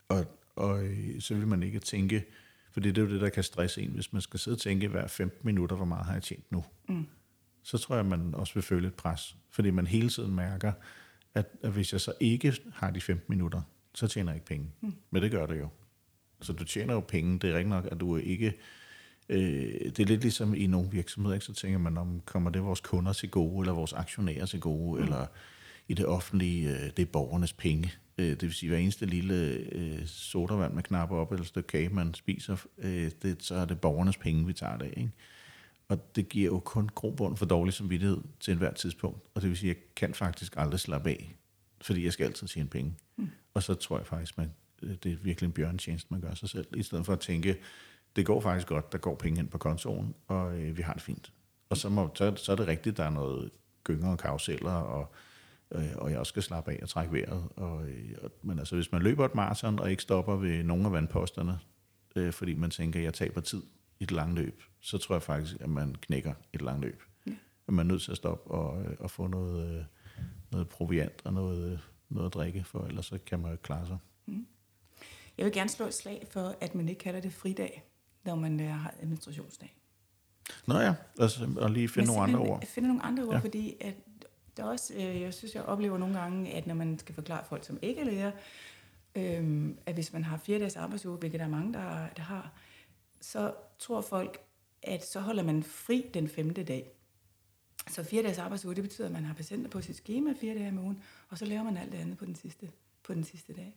Speaker 1: og, og øh, så vil man ikke tænke, for det er jo det, der kan stresse en, hvis man skal sidde og tænke hver 15 minutter, hvor meget har jeg tjent nu. Mm. Så tror jeg, man også vil føle et pres, fordi man hele tiden mærker, at, at hvis jeg så ikke har de 15 minutter, så tjener jeg ikke penge. Mm. Men det gør det jo. Så du tjener jo penge. Det er rigtigt nok, at du ikke... Øh, det er lidt ligesom i nogle virksomheder, ikke? så tænker man, om kommer det vores kunder til gode, eller vores aktionærer til gode, mm. eller i det offentlige, øh, det er borgernes penge. Øh, det vil sige, hver eneste lille øh, sodavand, man knapper op, eller stykke kage, man spiser, øh, det, så er det borgernes penge, vi tager det af. Ikke? Og det giver jo kun grobund for dårlig samvittighed til enhver tidspunkt. Og det vil sige, at jeg kan faktisk aldrig slappe af, fordi jeg skal altid tjene penge. Mm. Og så tror jeg faktisk, man, øh, det er virkelig en bjørntjeneste, man gør sig selv, i stedet for at tænke, det går faktisk godt, der går penge ind på kontoen, og øh, vi har det fint. Og så, må, så, så er det rigtigt, der er noget gynger og karuseller, og, øh, og jeg også skal slappe af og trække vejret. Og, øh, og, men altså, hvis man løber et maraton og ikke stopper ved nogle af vandposterne, øh, fordi man tænker, at jeg taber tid i et langt løb, så tror jeg faktisk, at man knækker et langt løb. Ja. At man er nødt til at stoppe og, øh, og få noget, øh, noget proviant og noget, noget at drikke, for ellers så kan man jo ikke klare sig.
Speaker 2: Jeg vil gerne slå et slag for, at man ikke kalder det fridag, når man har administrationsdag.
Speaker 1: Nå ja, altså, og lige finde nogle andre ord.
Speaker 2: Finde nogle andre ord,
Speaker 1: ja.
Speaker 2: fordi at der er også, øh, jeg synes, jeg oplever nogle gange, at når man skal forklare folk, som ikke er læger, øh, at hvis man har fire dages arbejdsuge, hvilket der er mange, der, der har, så tror folk, at så holder man fri den femte dag. Så fire dages arbejdsuge, det betyder, at man har patienter på sit schema fire dage om ugen, og så laver man alt det andet på den sidste, på den sidste dag.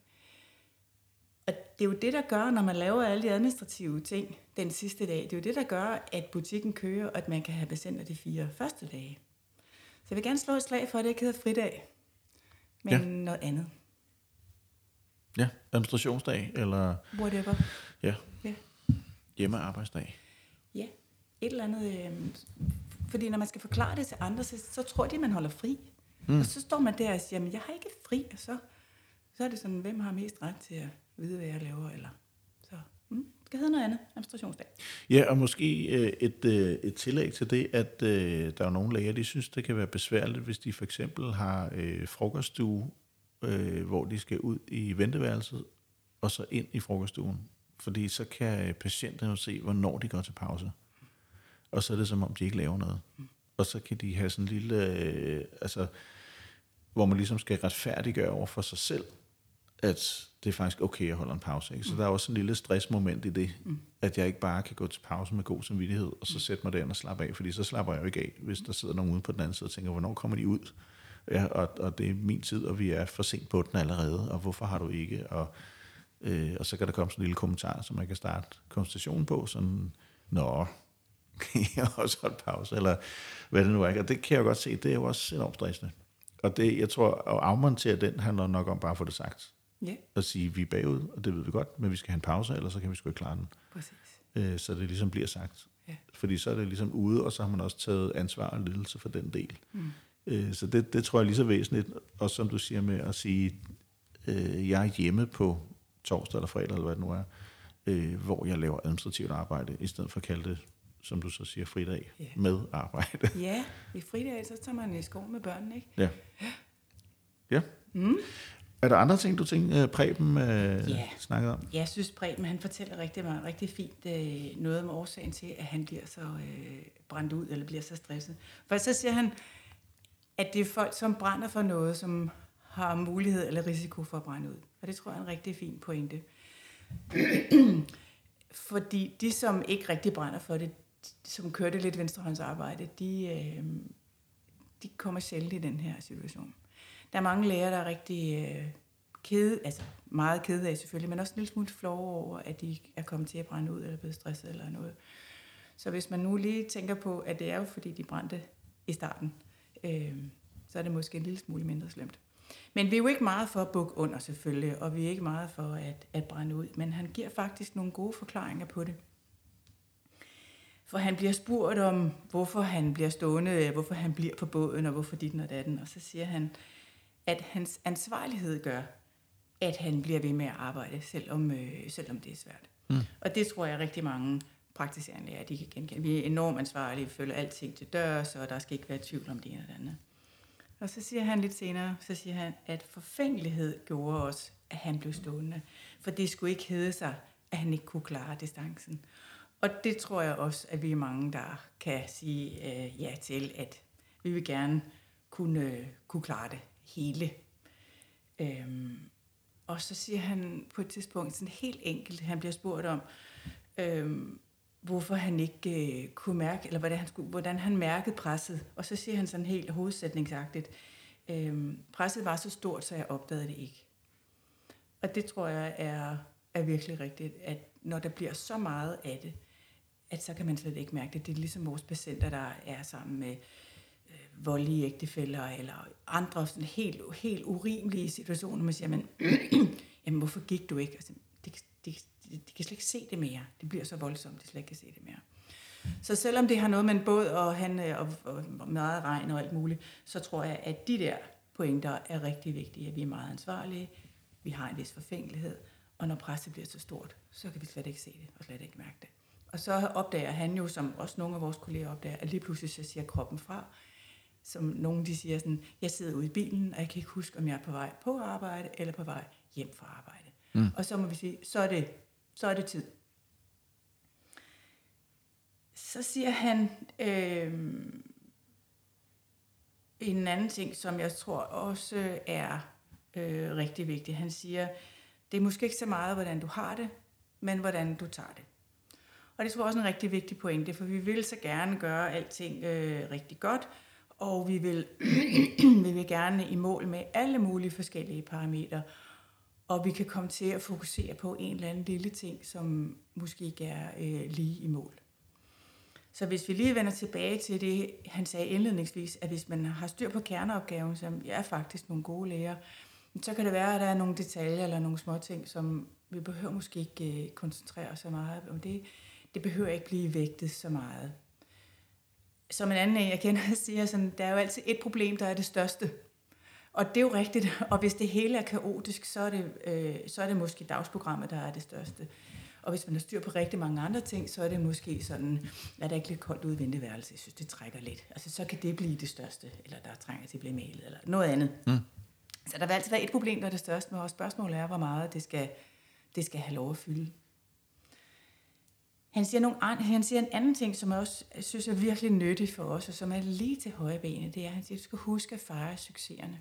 Speaker 2: Og det er jo det, der gør, når man laver alle de administrative ting den sidste dag, det er jo det, der gør, at butikken kører, og at man kan have patienter de fire første dage. Så jeg vil gerne slå et slag for, at det ikke hedder fridag, men
Speaker 1: Ja.
Speaker 2: noget andet.
Speaker 1: Ja, administrationsdag, eller
Speaker 2: Whatever.
Speaker 1: ja,
Speaker 2: Ja.
Speaker 1: hjemmearbejdsdag.
Speaker 2: ja. Et eller andet. Øh, fordi når man skal forklare det til andre, så, så tror de, man holder fri. Mm. Og så står man der og siger, men jeg har ikke fri, og så, så er det sådan, hvem har mest ret til at vide, hvad jeg laver, eller skal hedde noget andet. Administrationsdag.
Speaker 1: Ja, og måske øh, et, øh, et tillæg til det, at øh, der er nogle læger, de synes, det kan være besværligt, hvis de for eksempel har øh, frokoststue, øh, hvor de skal ud i venteværelset, og så ind i frokoststuen. Fordi så kan øh, patienterne jo se, hvornår de går til pause. Og så er det som om, de ikke laver noget. Og så kan de have sådan en lille, øh, altså, hvor man ligesom skal retfærdiggøre over for sig selv, at det er faktisk okay, at jeg holder en pause. Ikke? Så der er også en lille stressmoment i det, mm. at jeg ikke bare kan gå til pause med god samvittighed, og så sætte mig derind og slappe af, fordi så slapper jeg jo ikke af, hvis der sidder nogen ude på den anden side og tænker, hvornår kommer de ud? Ja, og, og det er min tid, og vi er for sent på den allerede, og hvorfor har du ikke? Og, øh, og så kan der komme sådan en lille kommentar, som man kan starte konversationen på, sådan, nå, kan jeg også holde pause, eller hvad det nu er. Og det kan jeg jo godt se, det er jo også enormt stressende. Og det, jeg tror, at afmontere den handler nok om bare at få det sagt.
Speaker 2: Ja,
Speaker 1: At sige, at vi er bagud, og det ved vi godt, men vi skal have en pause, ellers så kan vi sgu ikke klare den.
Speaker 2: præcis.
Speaker 1: Øh, så det ligesom bliver sagt.
Speaker 2: Ja.
Speaker 1: Fordi så er det ligesom ude, og så har man også taget ansvar og ledelse for den del. Mm. Øh, så det, det tror jeg er lige så væsentligt. Og som du siger med at sige, øh, jeg er hjemme på torsdag eller fredag, eller hvad det nu er, øh, hvor jeg laver administrativt arbejde, i stedet for at kalde det som du så siger, fridag
Speaker 2: Ja.
Speaker 1: med arbejde.
Speaker 2: Ja, i fridag, så tager man i skoven med børnene, ikke?
Speaker 1: Ja. Ja. Mm. Er der andre ting, du tænker, Preben øh,
Speaker 2: Ja.
Speaker 1: snakkede om?
Speaker 2: Jeg synes, Preben, han fortæller rigtig, meget, rigtig fint øh, noget om årsagen til, at han bliver så øh, brændt ud, eller bliver så stresset. For så siger han, at det er folk, som brænder for noget, som har mulighed eller risiko for at brænde ud. Og det tror jeg er en rigtig fin pointe. Fordi de, som ikke rigtig brænder for det, som kører det lidt venstrehåndsarbejde, de, øh, de kommer sjældent i den her situation. Der er mange lærere, der er rigtig øh, kede, altså meget kede af selvfølgelig, men også en lille smule flove over, at de er kommet til at brænde ud, eller blevet stresset eller noget. Så hvis man nu lige tænker på, at det er jo fordi, de brændte i starten, øh, så er det måske en lille smule mindre slemt. Men vi er jo ikke meget for at bukke under selvfølgelig, og vi er ikke meget for at, at brænde ud, men han giver faktisk nogle gode forklaringer på det. For han bliver spurgt om, hvorfor han bliver stående, hvorfor han bliver på båden, og hvorfor dit og datten, og så siger han, at hans ansvarlighed gør, at han bliver ved med at arbejde, selvom, øh, selvom det er svært. Mm. Og det tror jeg rigtig mange praktiserende læger, de kan genkende. Vi er enormt ansvarlige, vi følger alting til dør, så der skal ikke være tvivl om det ene eller det andet. Og så siger han lidt senere, så siger han, at forfængelighed gjorde også, at han blev stående. For det skulle ikke hedde sig, at han ikke kunne klare distancen. Og det tror jeg også, at vi er mange, der kan sige øh, ja til, at vi vil gerne kunne, øh, kunne klare det hele. Øhm, og så siger han på et tidspunkt sådan helt enkelt, han bliver spurgt om, øhm, hvorfor han ikke øh, kunne mærke, eller hvordan han, skulle, hvordan han mærkede presset. Og så siger han sådan helt hovedsætningsagtigt, øhm, presset var så stort, så jeg opdagede det ikke. Og det tror jeg er, er virkelig rigtigt, at når der bliver så meget af det, at så kan man slet ikke mærke det. Det er ligesom vores patienter, der er sammen med øh, voldelige ægtefælder, eller andre sådan helt, helt urimelige situationer, man siger, men, jamen hvorfor gik du ikke? Altså, de, de, de, de kan slet ikke se det mere. Det bliver så voldsomt, de slet ikke kan se det mere. Så selvom det har noget med en båd og, han, øh, og, og meget regn og alt muligt, så tror jeg, at de der pointer er rigtig vigtige, at vi er meget ansvarlige, vi har en vis forfængelighed, og når presset bliver så stort, så kan vi slet ikke se det og slet ikke mærke det. Og så opdager han jo, som også nogle af vores kolleger opdager, at lige pludselig så siger kroppen fra, som nogen de siger sådan, jeg sidder ude i bilen, og jeg kan ikke huske, om jeg er på vej på arbejde, eller på vej hjem fra arbejde. Mm. Og så må vi sige, så er det, så er det tid. Så siger han øh, en anden ting, som jeg tror også er øh, rigtig vigtig. Han siger, det er måske ikke så meget, hvordan du har det, men hvordan du tager det. Og det tror jeg også er en rigtig vigtig pointe, for vi vil så gerne gøre alting øh, rigtig godt, og vi vil, vi vil gerne i mål med alle mulige forskellige parametre, og vi kan komme til at fokusere på en eller anden lille ting, som måske ikke er øh, lige i mål. Så hvis vi lige vender tilbage til det, han sagde indledningsvis, at hvis man har styr på kerneopgaven, som jeg er faktisk nogle gode læger, så kan det være, at der er nogle detaljer eller nogle små ting, som vi behøver måske ikke øh, koncentrere os så meget om det. Det behøver ikke blive vægtet så meget. Som en anden en, jeg kender, siger, sådan, der er jo altid et problem, der er det største. Og det er jo rigtigt, og hvis det hele er kaotisk, så er det, øh, så er det måske dagsprogrammet, der er det største. Og hvis man har styr på rigtig mange andre ting, så er det måske sådan, at der ikke lidt koldt ud i venteværelset. Jeg synes, det trækker lidt. Altså, så kan det blive det største, eller der trænger til at blive malet, eller noget andet. Mm. Så der vil altid være et problem, der er det største, men spørgsmålet er, hvor meget det skal, det skal have lov at fylde. Han siger, nogle, han siger en anden ting, som jeg også synes er virkelig nyttig for os, og som er lige til højre benet, det er, at han siger, at du skal huske at fejre succeserne.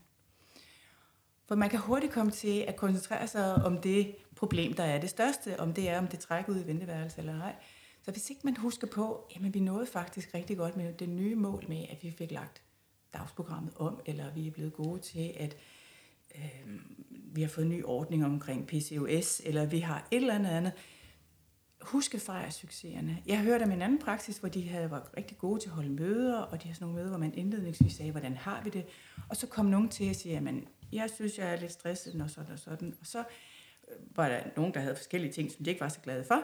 Speaker 2: For man kan hurtigt komme til at koncentrere sig om det problem, der er det største, om det er, om det trækker ud i venteværelset eller ej. Så hvis ikke man husker på, jamen vi nåede faktisk rigtig godt med det nye mål med, at vi fik lagt dagsprogrammet om, eller vi er blevet gode til, at øh, vi har fået en ny ordning omkring PCOS, eller vi har et eller andet andet. Husk at fejre succeserne. Jeg hørte om en anden praksis, hvor de havde været rigtig gode til at holde møder, og de har sådan nogle møder, hvor man indledningsvis sagde, hvordan har vi det? Og så kom nogen til at sige, at jeg synes, jeg er lidt stresset, og sådan og sådan. Og så var der nogen, der havde forskellige ting, som de ikke var så glade for.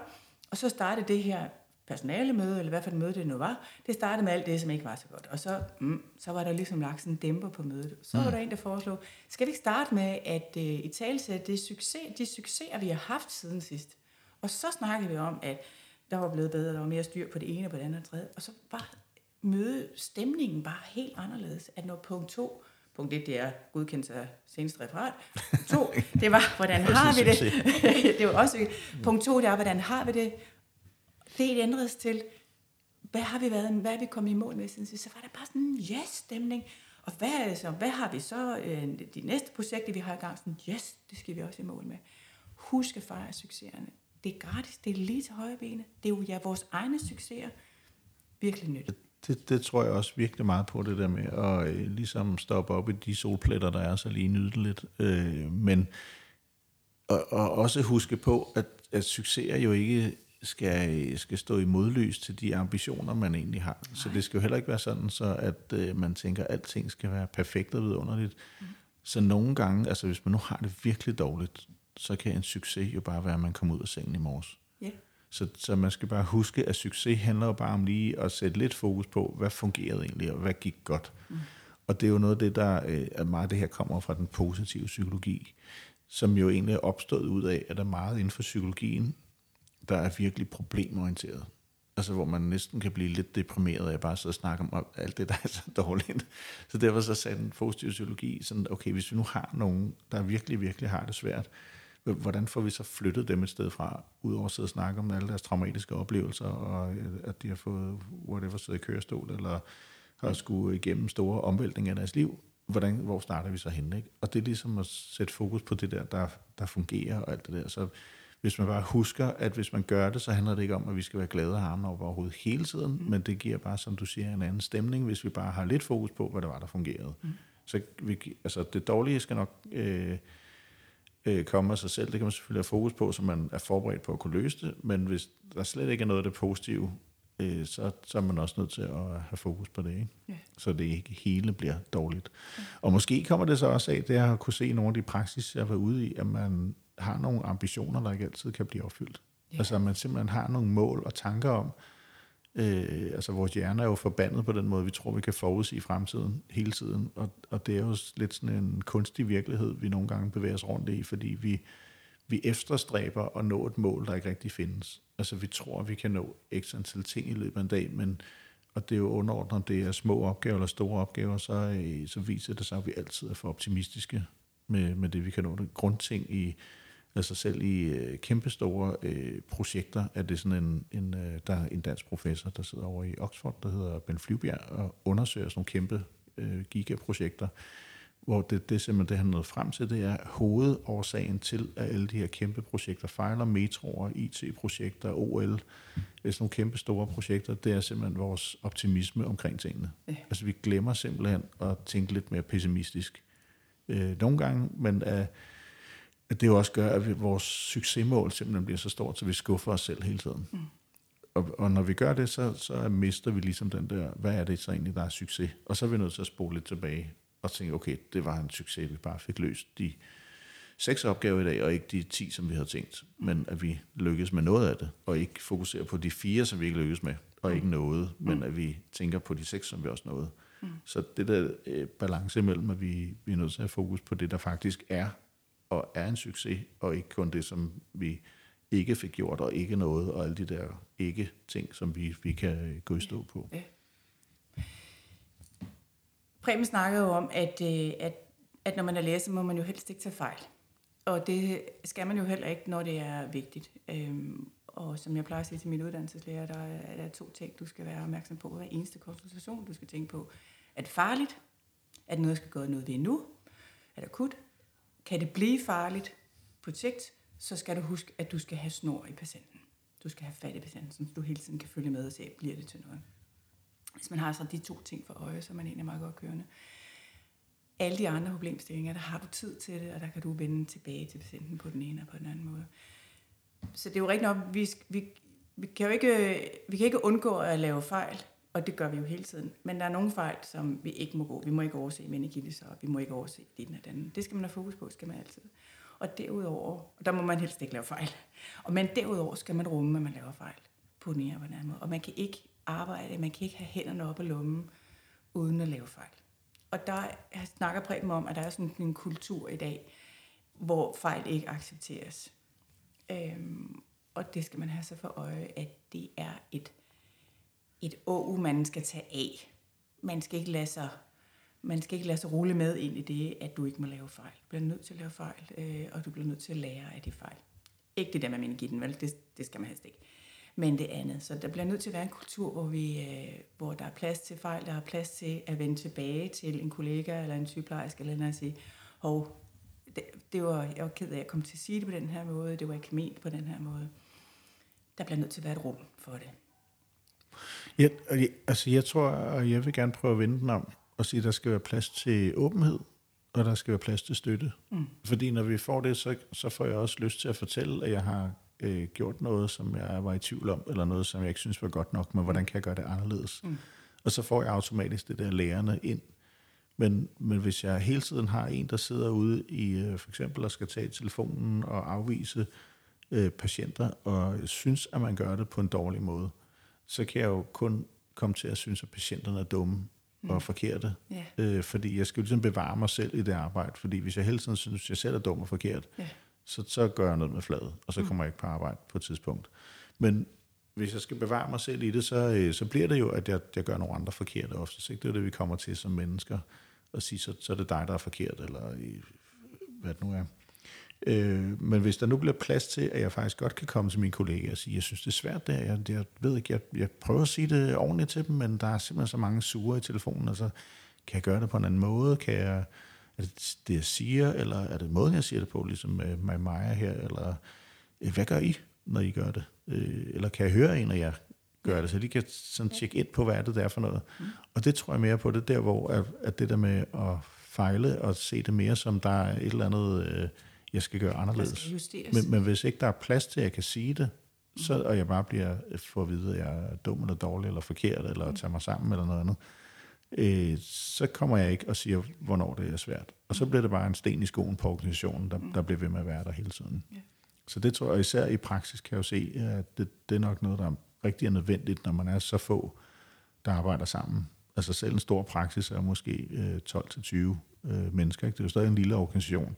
Speaker 2: Og så startede det her personalemøde, eller hvad for et møde det nu var, det startede med alt det, som ikke var så godt. Og så, mm, så var der ligesom lagt sådan en dæmper på mødet. Så var der en, der foreslog, skal vi ikke starte med at uh, i talsætte det succes, de succeser, vi har haft siden sidst? Og så snakkede vi om, at der var blevet bedre, der var mere styr på det ene og på det andet og tredje. Og så var møde stemningen bare helt anderledes, at når punkt to, punkt et, det er godkendelse af seneste referat. To, det var, hvordan har vi det? det var også Punkt to, det er, hvordan har vi det? Det ændredes til, hvad har vi været, hvad er vi kommet i mål med siden Så var der bare sådan en yes-stemning. Og hvad, så, hvad har vi så, øh, de næste projekter, vi har i gang? Sådan, yes, det skal vi også i mål med. Husk at fejre succeserne. Det er gratis, det er lige til højre bene. Det er jo ja, vores egne succeser. Virkelig nyt.
Speaker 1: Det, det tror jeg også virkelig meget på, det der med at øh, ligesom stoppe op i de solpletter, der er, så lige nyde lidt. Øh, men og, og også huske på, at, at succeser jo ikke skal, skal stå i modlys til de ambitioner, man egentlig har. Nej. Så det skal jo heller ikke være sådan, så at øh, man tænker, at alting skal være perfekt og vidunderligt. Mm. Så nogle gange, altså hvis man nu har det virkelig dårligt, så kan en succes jo bare være, at man kommer ud af sengen i morges. Yeah. Så, så man skal bare huske, at succes handler jo bare om lige at sætte lidt fokus på, hvad fungerede egentlig, og hvad gik godt. Mm. Og det er jo noget af det, der øh, meget det her kommer fra den positive psykologi, som jo egentlig er opstået ud af, at der er meget inden for psykologien, der er virkelig problemorienteret. Altså hvor man næsten kan blive lidt deprimeret af at bare sidde og snakke om alt det, der er så dårligt. Så derfor så sagde den positive psykologi sådan, okay, hvis vi nu har nogen, der virkelig, virkelig har det svært, hvordan får vi så flyttet dem et sted fra, udover at sidde og snakke om alle deres traumatiske oplevelser, og øh, at de har fået whatever siddet i kørestol, eller har skulle igennem store omvæltninger af deres liv, hvordan, hvor starter vi så henne? Ikke? Og det er ligesom at sætte fokus på det der, der, der fungerer og alt det der. Så hvis man bare husker, at hvis man gør det, så handler det ikke om, at vi skal være glade og harme over overhovedet hele tiden, mm. men det giver bare, som du siger, en anden stemning, hvis vi bare har lidt fokus på, hvad det var, der fungerede. Mm. Så vi, altså, det dårlige skal nok øh, øh, komme af sig selv. Det kan man selvfølgelig have fokus på, så man er forberedt på at kunne løse det, men hvis der slet ikke er noget af det positive, øh, så, så er man også nødt til at have fokus på det, ikke? Yeah. så det ikke hele bliver dårligt. Yeah. Og måske kommer det så også af, det at kunne se nogle af de praksis, jeg har været ude i, at man har nogle ambitioner, der ikke altid kan blive opfyldt. Yeah. Altså at man simpelthen har nogle mål og tanker om, øh, altså vores hjerne er jo forbandet på den måde, vi tror, vi kan forudsige fremtiden hele tiden, og, og det er jo lidt sådan en kunstig virkelighed, vi nogle gange bevæger os rundt i, fordi vi, vi efterstræber at nå et mål, der ikke rigtig findes. Altså vi tror, vi kan nå x antal ting i løbet af en dag, men og det er jo underordnet, om det er små opgaver eller store opgaver, så, øh, så viser det sig, at vi altid er for optimistiske med, med det, vi kan nå. Det grundting i, altså selv i øh, kæmpestore øh, projekter, er det sådan en, en, øh, der er en dansk professor, der sidder over i Oxford, der hedder Ben Flyvbjerg, og undersøger sådan nogle kæmpe øh, gigaprojekter, hvor det, det simpelthen det, han nåede frem til, det er hovedårsagen til, at alle de her kæmpe projekter fejler, metroer, IT-projekter, OL, det er sådan nogle kæmpe store projekter, det er simpelthen vores optimisme omkring tingene. Ja. Altså vi glemmer simpelthen at tænke lidt mere pessimistisk. Øh, nogle gange, men øh, at det jo også gør, at vi, vores succesmål simpelthen bliver så stort, så vi skuffer os selv hele tiden. Mm. Og, og når vi gør det, så, så mister vi ligesom den der, hvad er det så egentlig, der er succes? Og så er vi nødt til at spole lidt tilbage og tænke, okay, det var en succes, vi bare fik løst de seks opgaver i dag, og ikke de ti, som vi havde tænkt. Men at vi lykkes med noget af det, og ikke fokusere på de fire, som vi ikke lykkes med, og ikke noget, men at vi tænker på de seks, som vi også nåede. Mm. Så det der øh, balance imellem, at vi, vi er nødt til at have fokus på det, der faktisk er og er en succes, og ikke kun det, som vi ikke fik gjort, og ikke noget, og alle de der ikke-ting, som vi, vi kan gå i stå på. Ja.
Speaker 2: Preben snakkede jo om, at, øh, at, at når man er lærer, så må man jo helst ikke tage fejl. Og det skal man jo heller ikke, når det er vigtigt. Øhm, og som jeg plejer at sige til min uddannelseslærer, der er der to ting, du skal være opmærksom på hver eneste konsultation. Du skal tænke på, er det farligt? Er det noget, der skal gøre noget ved nu? Er det akut? Kan det blive farligt på sigt, så skal du huske, at du skal have snor i patienten. Du skal have fat i patienten, så du hele tiden kan følge med og se, bliver det til noget. Hvis man har så de to ting for øje, så er man egentlig meget godt kørende. Alle de andre problemstillinger, der har du tid til det, og der kan du vende tilbage til patienten på den ene og på den anden måde. Så det er jo rigtigt nok, vi, vi, vi, kan jo ikke, vi kan ikke undgå at lave fejl, og det gør vi jo hele tiden. Men der er nogle fejl, som vi ikke må gå. Vi må ikke overse meningitis, og vi må ikke overse det og den. Det skal man have fokus på, skal man altid. Og derudover, og der må man helst ikke lave fejl. Og men derudover skal man rumme, at man laver fejl på den ene eller anden måde. Og man kan ikke arbejde, man kan ikke have hænderne op i lommen, uden at lave fejl. Og der snakker Preben om, at der er sådan en kultur i dag, hvor fejl ikke accepteres. Øhm, og det skal man have sig for øje, at det er et, et å, man skal tage af. Man skal ikke lade sig man skal ikke lade sig rulle med ind i det, at du ikke må lave fejl. Du bliver nødt til at lave fejl, øh, og du bliver nødt til at lære af de fejl. Ikke det der med meningitten, vel? Det, det skal man helst ikke. Men det andet. Så der bliver nødt til at være en kultur, hvor, vi, øh, hvor der er plads til fejl, der er plads til at vende tilbage til en kollega eller en sygeplejerske, eller noget og sige, hov, det, det var, jeg var ked af, at jeg kom til at sige det på den her måde, det var ikke ment på den her måde. Der bliver nødt til at være et rum for det.
Speaker 1: Ja, altså jeg tror, og jeg vil gerne prøve at vende den om, og sige, at der skal være plads til åbenhed, og der skal være plads til støtte. Mm. Fordi når vi får det, så, så får jeg også lyst til at fortælle, at jeg har øh, gjort noget, som jeg var i tvivl om, eller noget, som jeg ikke synes var godt nok, men hvordan kan jeg gøre det anderledes? Mm. Og så får jeg automatisk det der lærerne ind. Men, men hvis jeg hele tiden har en, der sidder ude i øh, for eksempel og skal tage telefonen og afvise øh, patienter, og synes, at man gør det på en dårlig måde, så kan jeg jo kun komme til at synes, at patienterne er dumme mm. og forkerte. Yeah. Øh, fordi jeg skal jo ligesom bevare mig selv i det arbejde. Fordi hvis jeg hele tiden synes, at jeg selv er dum og forkert, yeah. så, så gør jeg noget med fladet, og så mm. kommer jeg ikke på arbejde på et tidspunkt. Men hvis jeg skal bevare mig selv i det, så, øh, så bliver det jo, at jeg, jeg gør nogle andre forkerte ofte. Ikke? Det er det, vi kommer til som mennesker. At sige, så, så er det dig, der er forkert, eller hvad det nu er. Øh, men hvis der nu bliver plads til, at jeg faktisk godt kan komme til mine kollegaer og sige, jeg synes, det er svært der, jeg, jeg ved ikke, jeg, jeg prøver at sige det ordentligt til dem, men der er simpelthen så mange sure i telefonen, altså kan jeg gøre det på en anden måde? Kan jeg, er det det, jeg siger, eller er det måden, jeg siger det på, ligesom med, med Maja her, eller øh, hvad gør I, når I gør det? Øh, eller kan jeg høre en af jer gøre det, så de kan sådan tjekke ind på, hvad er det der for noget. Mm. Og det tror jeg mere på, det der, hvor at, at det der med at fejle og se det mere som, der er et eller andet... Øh, jeg skal gøre anderledes. Skal men, men hvis ikke der er plads til, at jeg kan sige det, så, og jeg bare bliver for at vide, at jeg er dum eller dårlig eller forkert, eller mm. tager mig sammen eller noget andet, øh, så kommer jeg ikke og siger, hvornår det er svært. Og så bliver det bare en sten i skoen på organisationen, der, der bliver ved med at være der hele tiden. Yeah. Så det tror jeg, især i praksis kan jeg jo se, at det, det er nok noget, der er rigtig er nødvendigt, når man er så få, der arbejder sammen. Altså selv en stor praksis er måske øh, 12-20 øh, mennesker. Ikke? Det er jo stadig en lille organisation.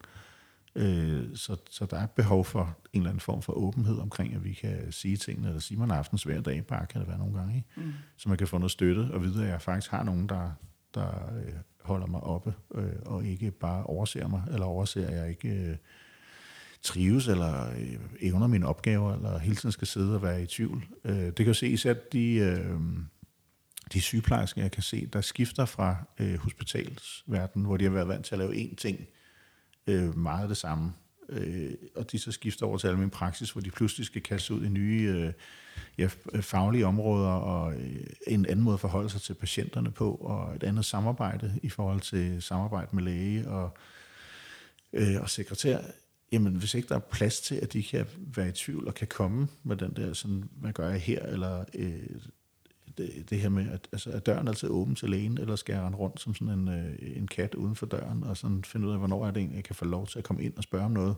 Speaker 1: Øh, så, så der er behov for en eller anden form for åbenhed omkring, at vi kan sige tingene, eller sige man aftens hver dag, bare kan det være nogle gange, ikke? Mm. så man kan få noget støtte, og vide, at jeg faktisk har nogen, der, der øh, holder mig oppe, øh, og ikke bare overser mig, eller overser, at jeg ikke øh, trives, eller øh, evner mine opgaver, eller hele tiden skal sidde og være i tvivl. Øh, det kan jo se især de... Øh, de sygeplejersker, jeg kan se, der skifter fra øh, hospitalsverdenen, hvor de har været vant til at lave én ting, øh, meget det samme. Øh, og de så skifter over til almindelig praksis, hvor de pludselig skal kaste ud i nye øh, ja, faglige områder og øh, en anden måde at forholde sig til patienterne på, og et andet samarbejde i forhold til samarbejde med læge og, øh, og sekretær. Jamen, hvis ikke der er plads til, at de kan være i tvivl og kan komme med den der, sådan, hvad gør jeg her, eller øh, det, det her med, at altså, er døren altid åben til lægen, eller skal jeg rende rundt som sådan en, øh, en kat uden for døren, og sådan finde ud af, hvornår er det egentlig, jeg kan få lov til at komme ind og spørge om noget,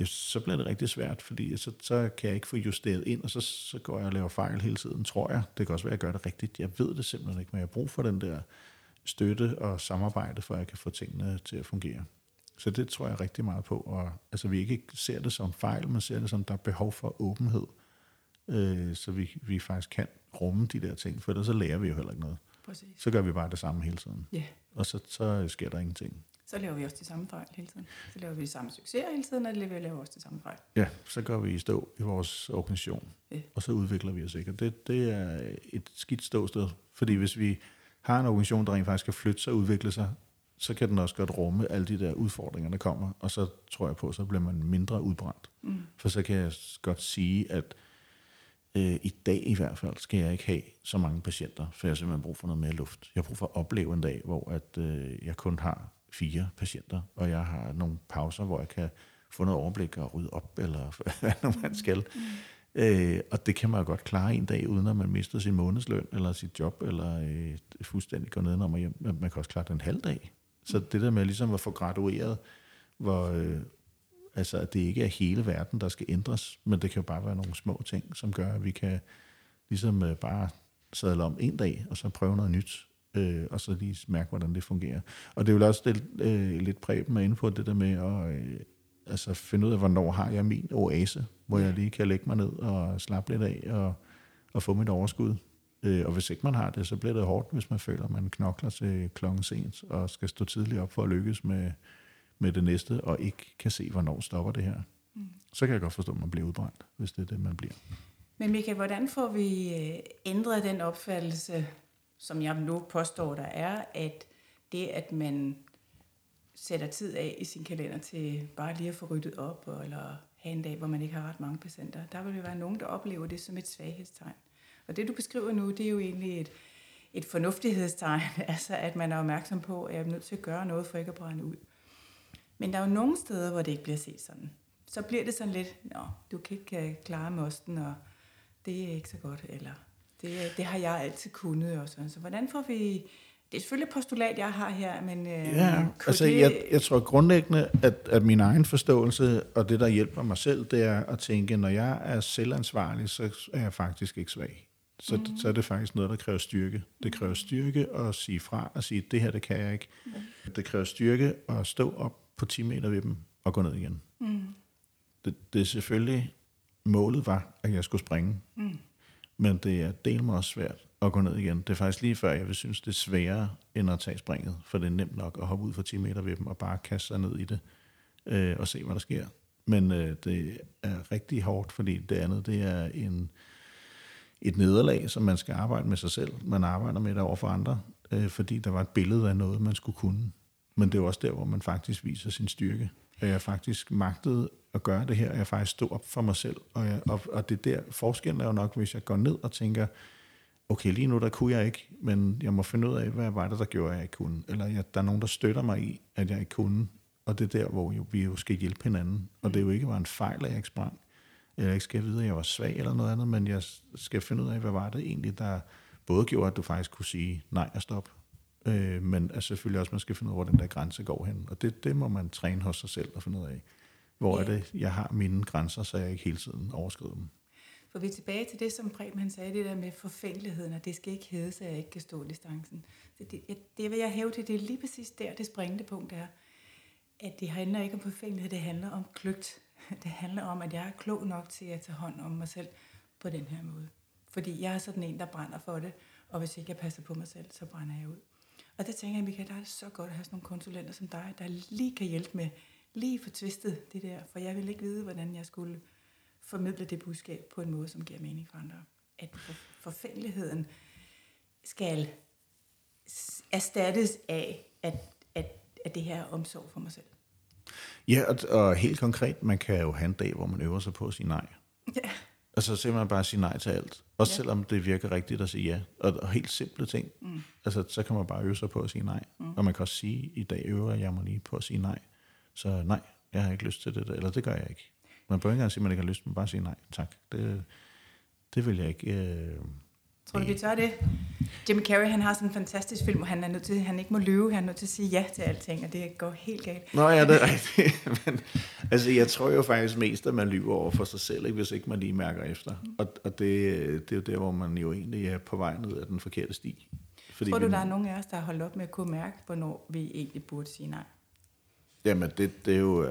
Speaker 1: ja, så bliver det rigtig svært, fordi så, så kan jeg ikke få justeret ind, og så, så går jeg og laver fejl hele tiden, tror jeg. Det kan også være, at jeg gør det rigtigt. Jeg ved det simpelthen ikke, men jeg har brug for den der støtte og samarbejde, for at jeg kan få tingene til at fungere. Så det tror jeg rigtig meget på. Og, altså, vi ikke ser det som fejl, men ser det som, der er behov for åbenhed, øh, så vi, vi faktisk kan rumme de der ting, for ellers så lærer vi jo heller ikke noget. Præcis. Så gør vi bare det samme hele tiden. Yeah. Og så, så sker der ingenting.
Speaker 2: Så laver vi også de samme fejl hele tiden. Så laver vi de samme succeser hele tiden, og vi laver også de samme fejl.
Speaker 1: Ja, så går vi i stå i vores organisation, yeah. og så udvikler vi os ikke. Og det, det er et skidt ståsted, fordi hvis vi har en organisation, der rent faktisk skal flytte sig og udvikle sig, så kan den også godt rumme alle de der udfordringer, der kommer, og så tror jeg på, så bliver man mindre udbrændt. Mm. For så kan jeg godt sige, at øh, i dag i hvert fald, skal jeg ikke have så mange patienter, for jeg har simpelthen brug for noget mere luft. Jeg har brug for at opleve en dag, hvor at, øh, jeg kun har fire patienter, og jeg har nogle pauser, hvor jeg kan få noget overblik og rydde op, eller hvad man skal. Mm. Øh, og det kan man jo godt klare en dag, uden at man mister sin månedsløn, eller sit job, eller øh, fuldstændig går ned, man hjem. Man kan også klare det en halv dag. Så det der med ligesom at få gradueret, hvor, øh, Altså, at det ikke er hele verden, der skal ændres, men det kan jo bare være nogle små ting, som gør, at vi kan ligesom øh, bare sadle om en dag, og så prøve noget nyt, øh, og så lige mærke, hvordan det fungerer. Og det er jo også det, øh, lidt præben med inde på det der med at, øh, altså finde ud af, hvornår har jeg min oase, hvor jeg lige kan lægge mig ned og slappe lidt af og, og få mit overskud. Øh, og hvis ikke man har det, så bliver det hårdt, hvis man føler, at man knokler til klokken sent og skal stå tidligt op for at lykkes med, med det næste, og ikke kan se, hvornår stopper det her. Mm. Så kan jeg godt forstå, at man bliver udbrændt, hvis det er det, man bliver.
Speaker 2: Men Michael, hvordan får vi øh, ændret den opfattelse, som jeg nu påstår, der er, at det, at man sætter tid af i sin kalender til bare lige at få ryddet op, eller have en dag, hvor man ikke har ret mange patienter, der vil jo være nogen, der oplever det som et svaghedstegn. Og det, du beskriver nu, det er jo egentlig et, et fornuftighedstegn, altså at man er opmærksom på, at jeg er nødt til at gøre noget for ikke at brænde ud. Men der er jo nogle steder, hvor det ikke bliver set sådan. Så bliver det sådan lidt, nå, du kan ikke øh, klare mosten, og det er ikke så godt, eller det, det har jeg altid kunnet. Og sådan. Så hvordan får vi... Det er selvfølgelig et postulat, jeg har her, men... Øh,
Speaker 1: ja, altså det... jeg, jeg tror grundlæggende, at, at min egen forståelse og det, der hjælper mig selv, det er at tænke, når jeg er selvansvarlig, så er jeg faktisk ikke svag. Så, mm. så er det faktisk noget, der kræver styrke. Det kræver styrke at sige fra og sige, det her, det kan jeg ikke. Mm. Det kræver styrke at stå op på 10 meter ved dem og gå ned igen. Mm. Det, det er selvfølgelig, målet var, at jeg skulle springe. Mm. Men det er del mig også svært at gå ned igen. Det er faktisk lige før, jeg vil synes, det er sværere end at tage springet, for det er nemt nok at hoppe ud for 10 meter ved dem og bare kaste sig ned i det øh, og se, hvad der sker. Men øh, det er rigtig hårdt, fordi det andet, det er en, et nederlag, som man skal arbejde med sig selv. Man arbejder med det over for andre, øh, fordi der var et billede af noget, man skulle kunne. Men det er også der, hvor man faktisk viser sin styrke. At jeg faktisk magtede at gøre det her, at jeg faktisk stod op for mig selv. Og, jeg, og, og det der forskellen er jo nok, hvis jeg går ned og tænker, okay, lige nu der kunne jeg ikke, men jeg må finde ud af, hvad var det, der gjorde, at jeg ikke kunne. Eller jeg, der er nogen, der støtter mig i, at jeg ikke kunne. Og det er der, hvor jo, vi jo skal hjælpe hinanden. Og det er jo ikke bare en fejl, at jeg ikke sprang. Eller jeg ikke skal vide, at jeg var svag eller noget andet, men jeg skal finde ud af, hvad var det egentlig, der både gjorde, at du faktisk kunne sige nej og stop, Øh, men altså, selvfølgelig også, man skal finde ud af, hvor den der grænse går hen. Og det, det må man træne hos sig selv og finde ud af. Hvor ja. er det, jeg har mine grænser, så jeg ikke hele tiden overskrider dem.
Speaker 2: For vi er tilbage til det, som Preben han sagde, det der med forfængeligheden, og det skal ikke hedde, så jeg ikke kan stå distancen. Så det, det vil jeg hæve til, det er lige præcis der, det springende punkt er, at det handler ikke om forfængelighed, det handler om klygt. Det handler om, at jeg er klog nok til at tage hånd om mig selv på den her måde. Fordi jeg er sådan en, der brænder for det, og hvis ikke jeg passer på mig selv, så brænder jeg ud. Og der tænker jeg, Michael, der er det så godt at have sådan nogle konsulenter som dig, der lige kan hjælpe med lige få tvistet det der, for jeg ville ikke vide, hvordan jeg skulle formidle det budskab på en måde, som giver mening for andre. At forfængeligheden skal erstattes af, at, at, at det her er omsorg for mig selv.
Speaker 1: Ja, og, og helt konkret, man kan jo have en dag, hvor man øver sig på at sige nej. Ja. Altså simpelthen bare sige nej til alt. Også ja. selvom det virker rigtigt at sige ja. Og, og helt simple ting. Mm. Altså så kan man bare øve sig på at sige nej. Mm. Og man kan også sige, i dag øver jeg mig lige på at sige nej. Så nej, jeg har ikke lyst til det, eller det gør jeg ikke. Man bør ikke engang sige, at man ikke har lyst, men bare sige nej, tak. Det, det vil jeg ikke... Øh,
Speaker 2: Tror du, vi tør det? Jim Carrey, han har sådan en fantastisk film, hvor han er nødt til, han ikke må lyve, han er nødt til at sige ja til alting, og det går helt galt.
Speaker 1: Nå ja, det er rigtigt. Men, altså, jeg tror jo faktisk mest, at man lyver over for sig selv, ikke, hvis ikke man lige mærker efter. Og, og det, det er jo der, hvor man jo egentlig er på vej ned af den forkerte sti.
Speaker 2: Fordi tror du, vi, der er nogen af os, der har holdt op med at kunne mærke, hvornår vi egentlig burde sige nej?
Speaker 1: Jamen, det, det er jo, uh,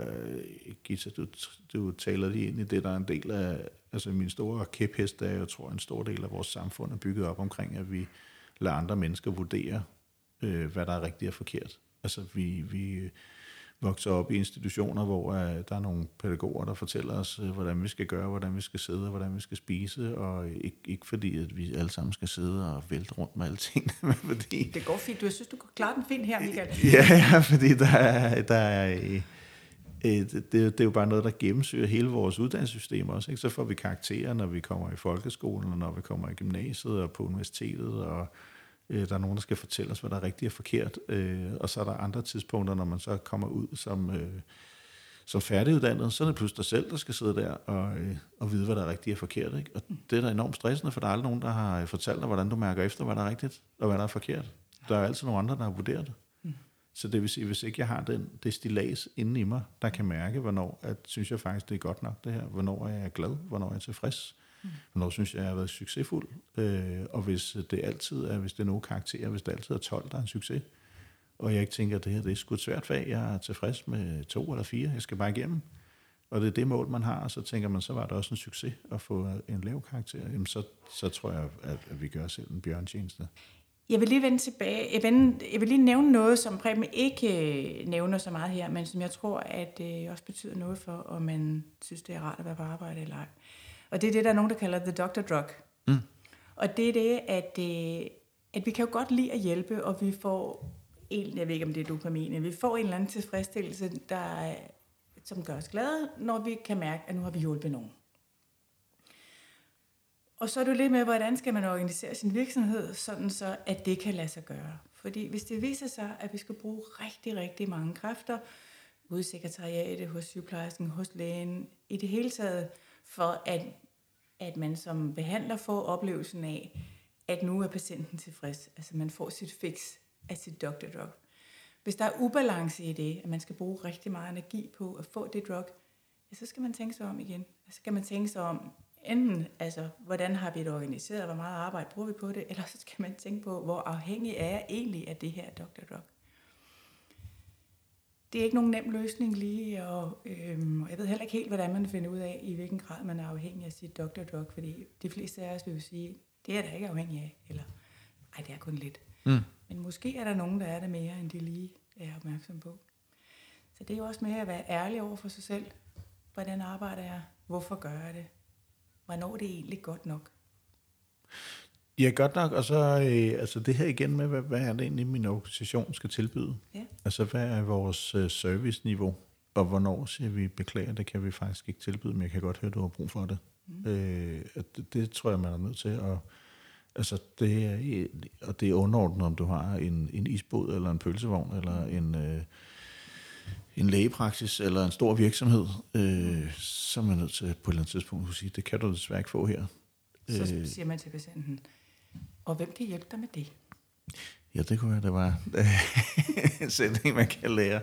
Speaker 1: Gita, du, du taler lige ind i det, der er en del af, altså min store kæphest er, jeg tror, en stor del af vores samfund er bygget op omkring, at vi lader andre mennesker vurdere, uh, hvad der er rigtigt og forkert. Altså, vi, vi vokser op i institutioner, hvor uh, der er nogle pædagoger, der fortæller os, uh, hvordan vi skal gøre, hvordan vi skal sidde, og hvordan vi skal spise, og ikke, ikke fordi, at vi alle sammen skal sidde og vælte rundt med alting. men fordi,
Speaker 2: det går fint. Du, jeg synes, du kan klare den fint her, Michael.
Speaker 1: ja, ja, fordi der er, der er det, det, det er jo bare noget, der gennemsyrer hele vores uddannelsessystem også. Ikke? Så får vi karakterer, når vi kommer i folkeskolen, og når vi kommer i gymnasiet og på universitetet, og Øh, der er nogen, der skal fortælle os, hvad der er rigtigt og forkert. Øh, og så er der andre tidspunkter, når man så kommer ud som, øh, som færdiguddannet, så er det pludselig dig selv, der skal sidde der og, øh, og vide, hvad der er rigtigt og forkert. Ikke? Og det er da enormt stressende, for der er aldrig nogen, der har fortalt dig, hvordan du mærker efter, hvad der er rigtigt og hvad der er forkert. Der er altid nogle andre, der har vurderet det. Så det vil sige, hvis ikke jeg har den stilas inde i mig, der kan mærke, hvornår at, synes jeg faktisk, det er godt nok det her, hvornår er jeg glad, hvornår er jeg tilfreds, Mm. Hvornår synes jeg, jeg har været succesfuld? Øh, og hvis det altid er, hvis det er nogle karakterer, hvis det altid er 12, der er en succes, og jeg ikke tænker, at det her det er sgu et svært fag, jeg er tilfreds med to eller fire, jeg skal bare igennem, og det er det mål, man har, og så tænker man, så var det også en succes at få en lav karakter, jamen så, så tror jeg, at, at vi gør selv en bjørntjeneste.
Speaker 2: Jeg vil lige vende tilbage. Jeg vil, jeg vil lige nævne noget, som Preben ikke øh, nævner så meget her, men som jeg tror, at det også betyder noget for, om man synes, det er rart at være på arbejde eller ej. Og det er det, der er nogen, der kalder the doctor drug. Mm. Og det er det, at, øh, at vi kan jo godt lide at hjælpe, og vi får en, jeg ved ikke, om det er dopamin, vi får en eller anden tilfredsstillelse, der, som gør os glade, når vi kan mærke, at nu har vi hjulpet nogen. Og så er du lidt med, hvordan skal man organisere sin virksomhed, sådan så, at det kan lade sig gøre. Fordi hvis det viser sig, at vi skal bruge rigtig, rigtig mange kræfter, ude i sekretariatet, hos sygeplejersken, hos lægen, i det hele taget, for at, at man som behandler får oplevelsen af, at nu er patienten tilfreds. Altså man får sit fix af sit doctor drug. Hvis der er ubalance i det, at man skal bruge rigtig meget energi på at få det drug, ja, så skal man tænke sig om igen. Så skal man tænke sig om, enten, altså, hvordan har vi det organiseret, hvor meget arbejde bruger vi på det, eller så skal man tænke på, hvor afhængig er jeg egentlig af det her Dr. Drug. Det er ikke nogen nem løsning lige, og øhm, jeg ved heller ikke helt, hvordan man finder ud af, i hvilken grad man er afhængig af sit Dr. Drug, fordi de fleste af os vil jo sige, det er der ikke afhængig af, eller ej, det er kun lidt. Mm. Men måske er der nogen, der er det mere, end de lige er opmærksom på. Så det er jo også mere at være ærlig over for sig selv. Hvordan arbejder jeg? Hvorfor gør jeg det? Hvornår er det egentlig godt nok?
Speaker 1: Ja, godt nok. Og så øh, altså det her igen med, hvad, hvad er det egentlig, min organisation skal tilbyde? Ja. Altså, hvad er vores øh, serviceniveau? Og hvornår siger vi, beklager, det kan vi faktisk ikke tilbyde, men jeg kan godt høre, du har brug for det. Mm. Øh, det, det tror jeg, man er nødt til at... Altså, det er, og det er underordnet, om du har en, en isbåd, eller en pølsevogn, eller en... Øh, en lægepraksis eller en stor virksomhed, øh, så er man nødt til på et eller andet tidspunkt at sige, det kan du desværre ikke få her.
Speaker 2: Så øh, siger man til patienten, og hvem kan hjælpe dig med det?
Speaker 1: Ja, det kunne være, det var en sætning, man kan lære.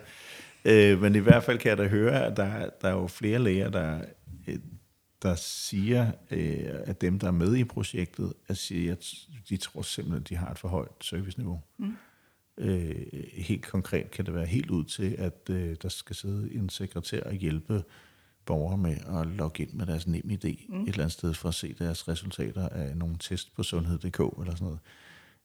Speaker 1: Øh, men i hvert fald kan jeg da høre, at der, der er jo flere læger, der, øh, der siger, øh, at dem, der er med i projektet, at, sige, at de tror simpelthen, at de har et for højt serviceniveau. Mm. Øh, helt konkret kan det være helt ud til, at øh, der skal sidde en sekretær og hjælpe borgere med at logge ind med deres nem idé mm. et eller andet sted for at se deres resultater af nogle test på sundhed.dk eller sådan noget.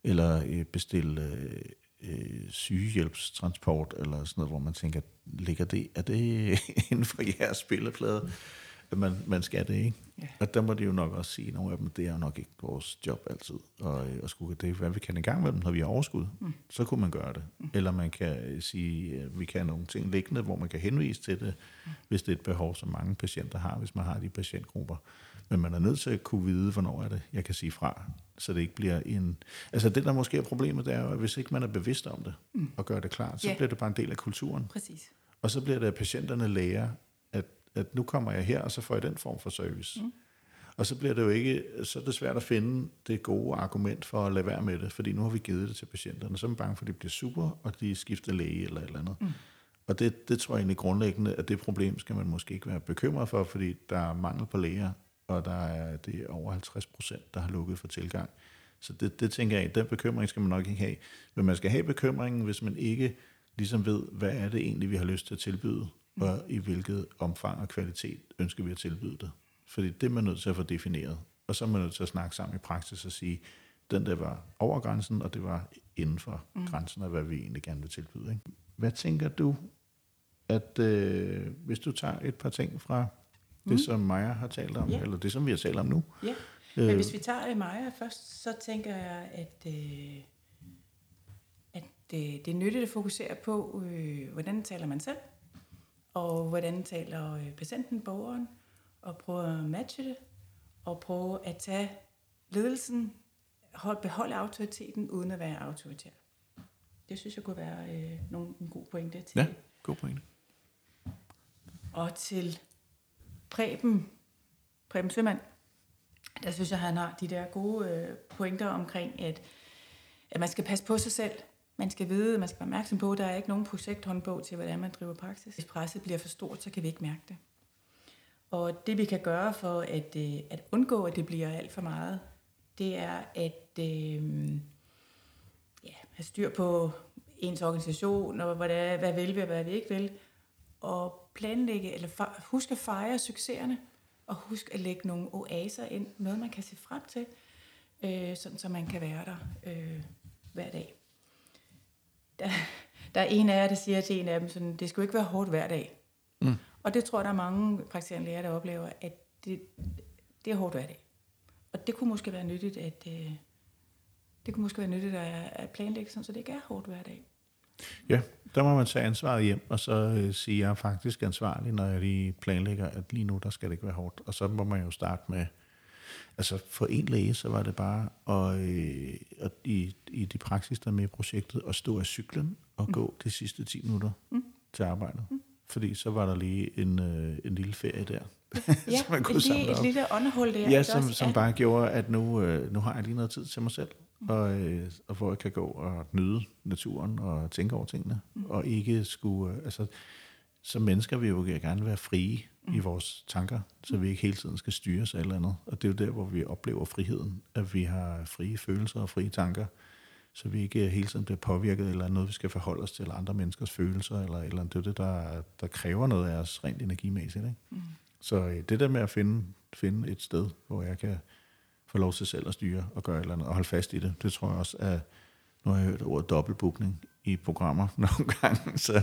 Speaker 1: Eller øh, bestille øh, øh, sygehjælpstransport eller sådan noget, hvor man tænker, ligger det, er det inden for jeres spilleplade? Mm at man, man skal det, ikke? Ja. Og der må de jo nok også sige, nogle af dem, det er jo nok ikke vores job altid, og, øh, og skulle det hvad vi kan i gang med dem, når vi har overskud, mm. så kunne man gøre det. Mm. Eller man kan øh, sige, at vi kan have nogle ting liggende, hvor man kan henvise til det, mm. hvis det er et behov, som mange patienter har, hvis man har de patientgrupper. Men man er nødt til at kunne vide, hvornår er det, jeg kan sige fra, så det ikke bliver en... Altså det, der måske er problemet, det er jo, at hvis ikke man er bevidst om det, mm. og gør det klart, så yeah. bliver det bare en del af kulturen.
Speaker 2: Præcis.
Speaker 1: Og så bliver det, at patienterne lærer, at nu kommer jeg her, og så får jeg den form for service. Mm. Og så bliver det jo ikke, så er det svært at finde det gode argument for at lade være med det, fordi nu har vi givet det til patienterne. Så er man bange for, at det bliver super, og de skifter læge eller et eller andet. Mm. Og det, det tror jeg egentlig grundlæggende, at det problem skal man måske ikke være bekymret for, fordi der er mangel på læger, og der er det er over 50 procent, der har lukket for tilgang. Så det, det tænker jeg, den bekymring skal man nok ikke have. Men man skal have bekymringen, hvis man ikke ligesom ved, hvad er det egentlig, vi har lyst til at tilbyde og i hvilket omfang og kvalitet ønsker vi at tilbyde det. Fordi det er man nødt til at få defineret. Og så er man nødt til at snakke sammen i praksis og sige, den der var over grænsen, og det var inden for mm. grænsen af, hvad vi egentlig gerne vil tilbyde. Ikke? Hvad tænker du, at øh, hvis du tager et par ting fra det, mm. som Maja har talt om, yeah. eller det, som vi har talt om nu?
Speaker 2: Ja, yeah. men øh, hvis vi tager Maja først, så tænker jeg, at, øh, at det, det er nyttigt at fokusere på, øh, hvordan taler man selv, og hvordan taler øh, patienten, borgeren, og prøve at matche det, og prøve at tage ledelsen, hold, beholde autoriteten, uden at være autoritær. Det synes jeg kunne være øh, nogle, en god pointe til.
Speaker 1: Ja, god pointe.
Speaker 2: Og til Preben, Preben Sømand, der synes jeg, han har de der gode øh, pointer omkring, at, at man skal passe på sig selv, man skal vide, man skal være opmærksom på, at der er ikke nogen projekthåndbog til, hvordan man driver praksis. Hvis presset bliver for stort, så kan vi ikke mærke det. Og det vi kan gøre for at, øh, at undgå, at det bliver alt for meget, det er at øh, ja, have styr på ens organisation, og hvad, hvad vil vi og hvad vi ikke vil, og planlægge, eller huske at fejre succeserne, og husk at lægge nogle oaser ind, noget man kan se frem til, øh, sådan så man kan være der øh, hver dag. Der, der er en af jer, der siger til en af dem, sådan, det skal jo ikke være hårdt hver dag. Mm. Og det tror jeg, der er mange praktiserende læger, der oplever, at det, det er hårdt hver dag. Og det kunne måske være nyttigt, at øh, det kunne måske være nyttigt at, at planlægge sådan, så det ikke er hårdt hver dag.
Speaker 1: Ja, der må man tage ansvaret hjem, og så øh, sige, jeg er faktisk ansvarlig, når jeg lige planlægger, at lige nu, der skal det ikke være hårdt. Og så må man jo starte med, altså for en læge, så var det bare at, øh, at i, i de praksis, der er med i projektet, at stå af cyklen og mm. gå de sidste 10 minutter mm. til arbejdet. Mm. Fordi så var der lige en, øh, en lille ferie der.
Speaker 2: Ja, man kunne et, lige, et lille åndehul der.
Speaker 1: Ja, som, som bare gjorde, at nu, øh, nu har jeg lige noget tid til mig selv og, øh, og hvor jeg kan gå og nyde naturen og tænke over tingene, mm. og ikke skulle, øh, altså, som mennesker vil vi jo gerne være frie mm. i vores tanker, så vi ikke hele tiden skal styres af eller andet. Og det er jo der, hvor vi oplever friheden, at vi har frie følelser og frie tanker, så vi ikke hele tiden bliver påvirket, eller noget, vi skal forholde os til, eller andre menneskers følelser, eller, eller det er det, der, der kræver noget af os rent energimæssigt. Ikke? Mm. Så øh, det der med at finde, finde et sted, hvor jeg kan få lov til selv at styre og gøre et eller andet, og holde fast i det. Det tror jeg også, at nu har jeg hørt ordet dobbeltbookning i programmer nogle gange, så,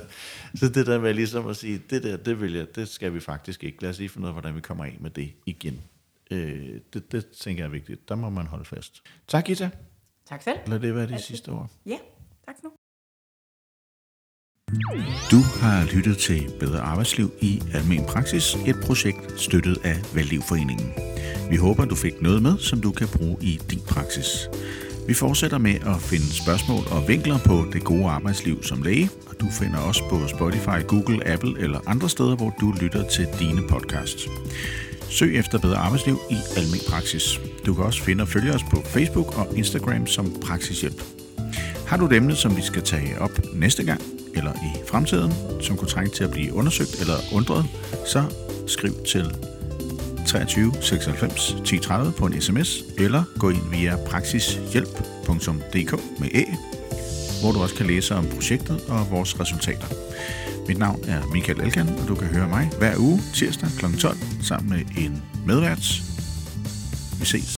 Speaker 1: så det der med ligesom at sige, det der, det vil jeg, det skal vi faktisk ikke. Lad os lige finde ud af, hvordan vi kommer af med det igen. Øh, det, det tænker jeg er vigtigt. Der må man holde fast. Tak, Gita.
Speaker 2: Tak selv.
Speaker 1: Lad det være de sidste ord.
Speaker 2: Ja, tak nu.
Speaker 1: Du har lyttet til Bedre Arbejdsliv i Almen Praksis, et projekt støttet af Valdivforeningen. Vi håber, du fik noget med, som du kan bruge i din praksis. Vi fortsætter med at finde spørgsmål og vinkler på det gode arbejdsliv som læge, og du finder os på Spotify, Google, Apple eller andre steder, hvor du lytter til dine podcasts. Søg efter bedre arbejdsliv i almen praksis. Du kan også finde og følge os på Facebook og Instagram som Praksishjælp. Har du et emne, som vi skal tage op næste gang, eller i fremtiden, som kunne trænge til at blive undersøgt eller undret, så skriv til 23 96 10 30 på en sms, eller gå ind via praksishjælp.dk med æ, hvor du også kan læse om projektet og vores resultater. Mit navn er Michael Elkan, og du kan høre mig hver uge tirsdag kl. 12 sammen med en medvært. Vi ses.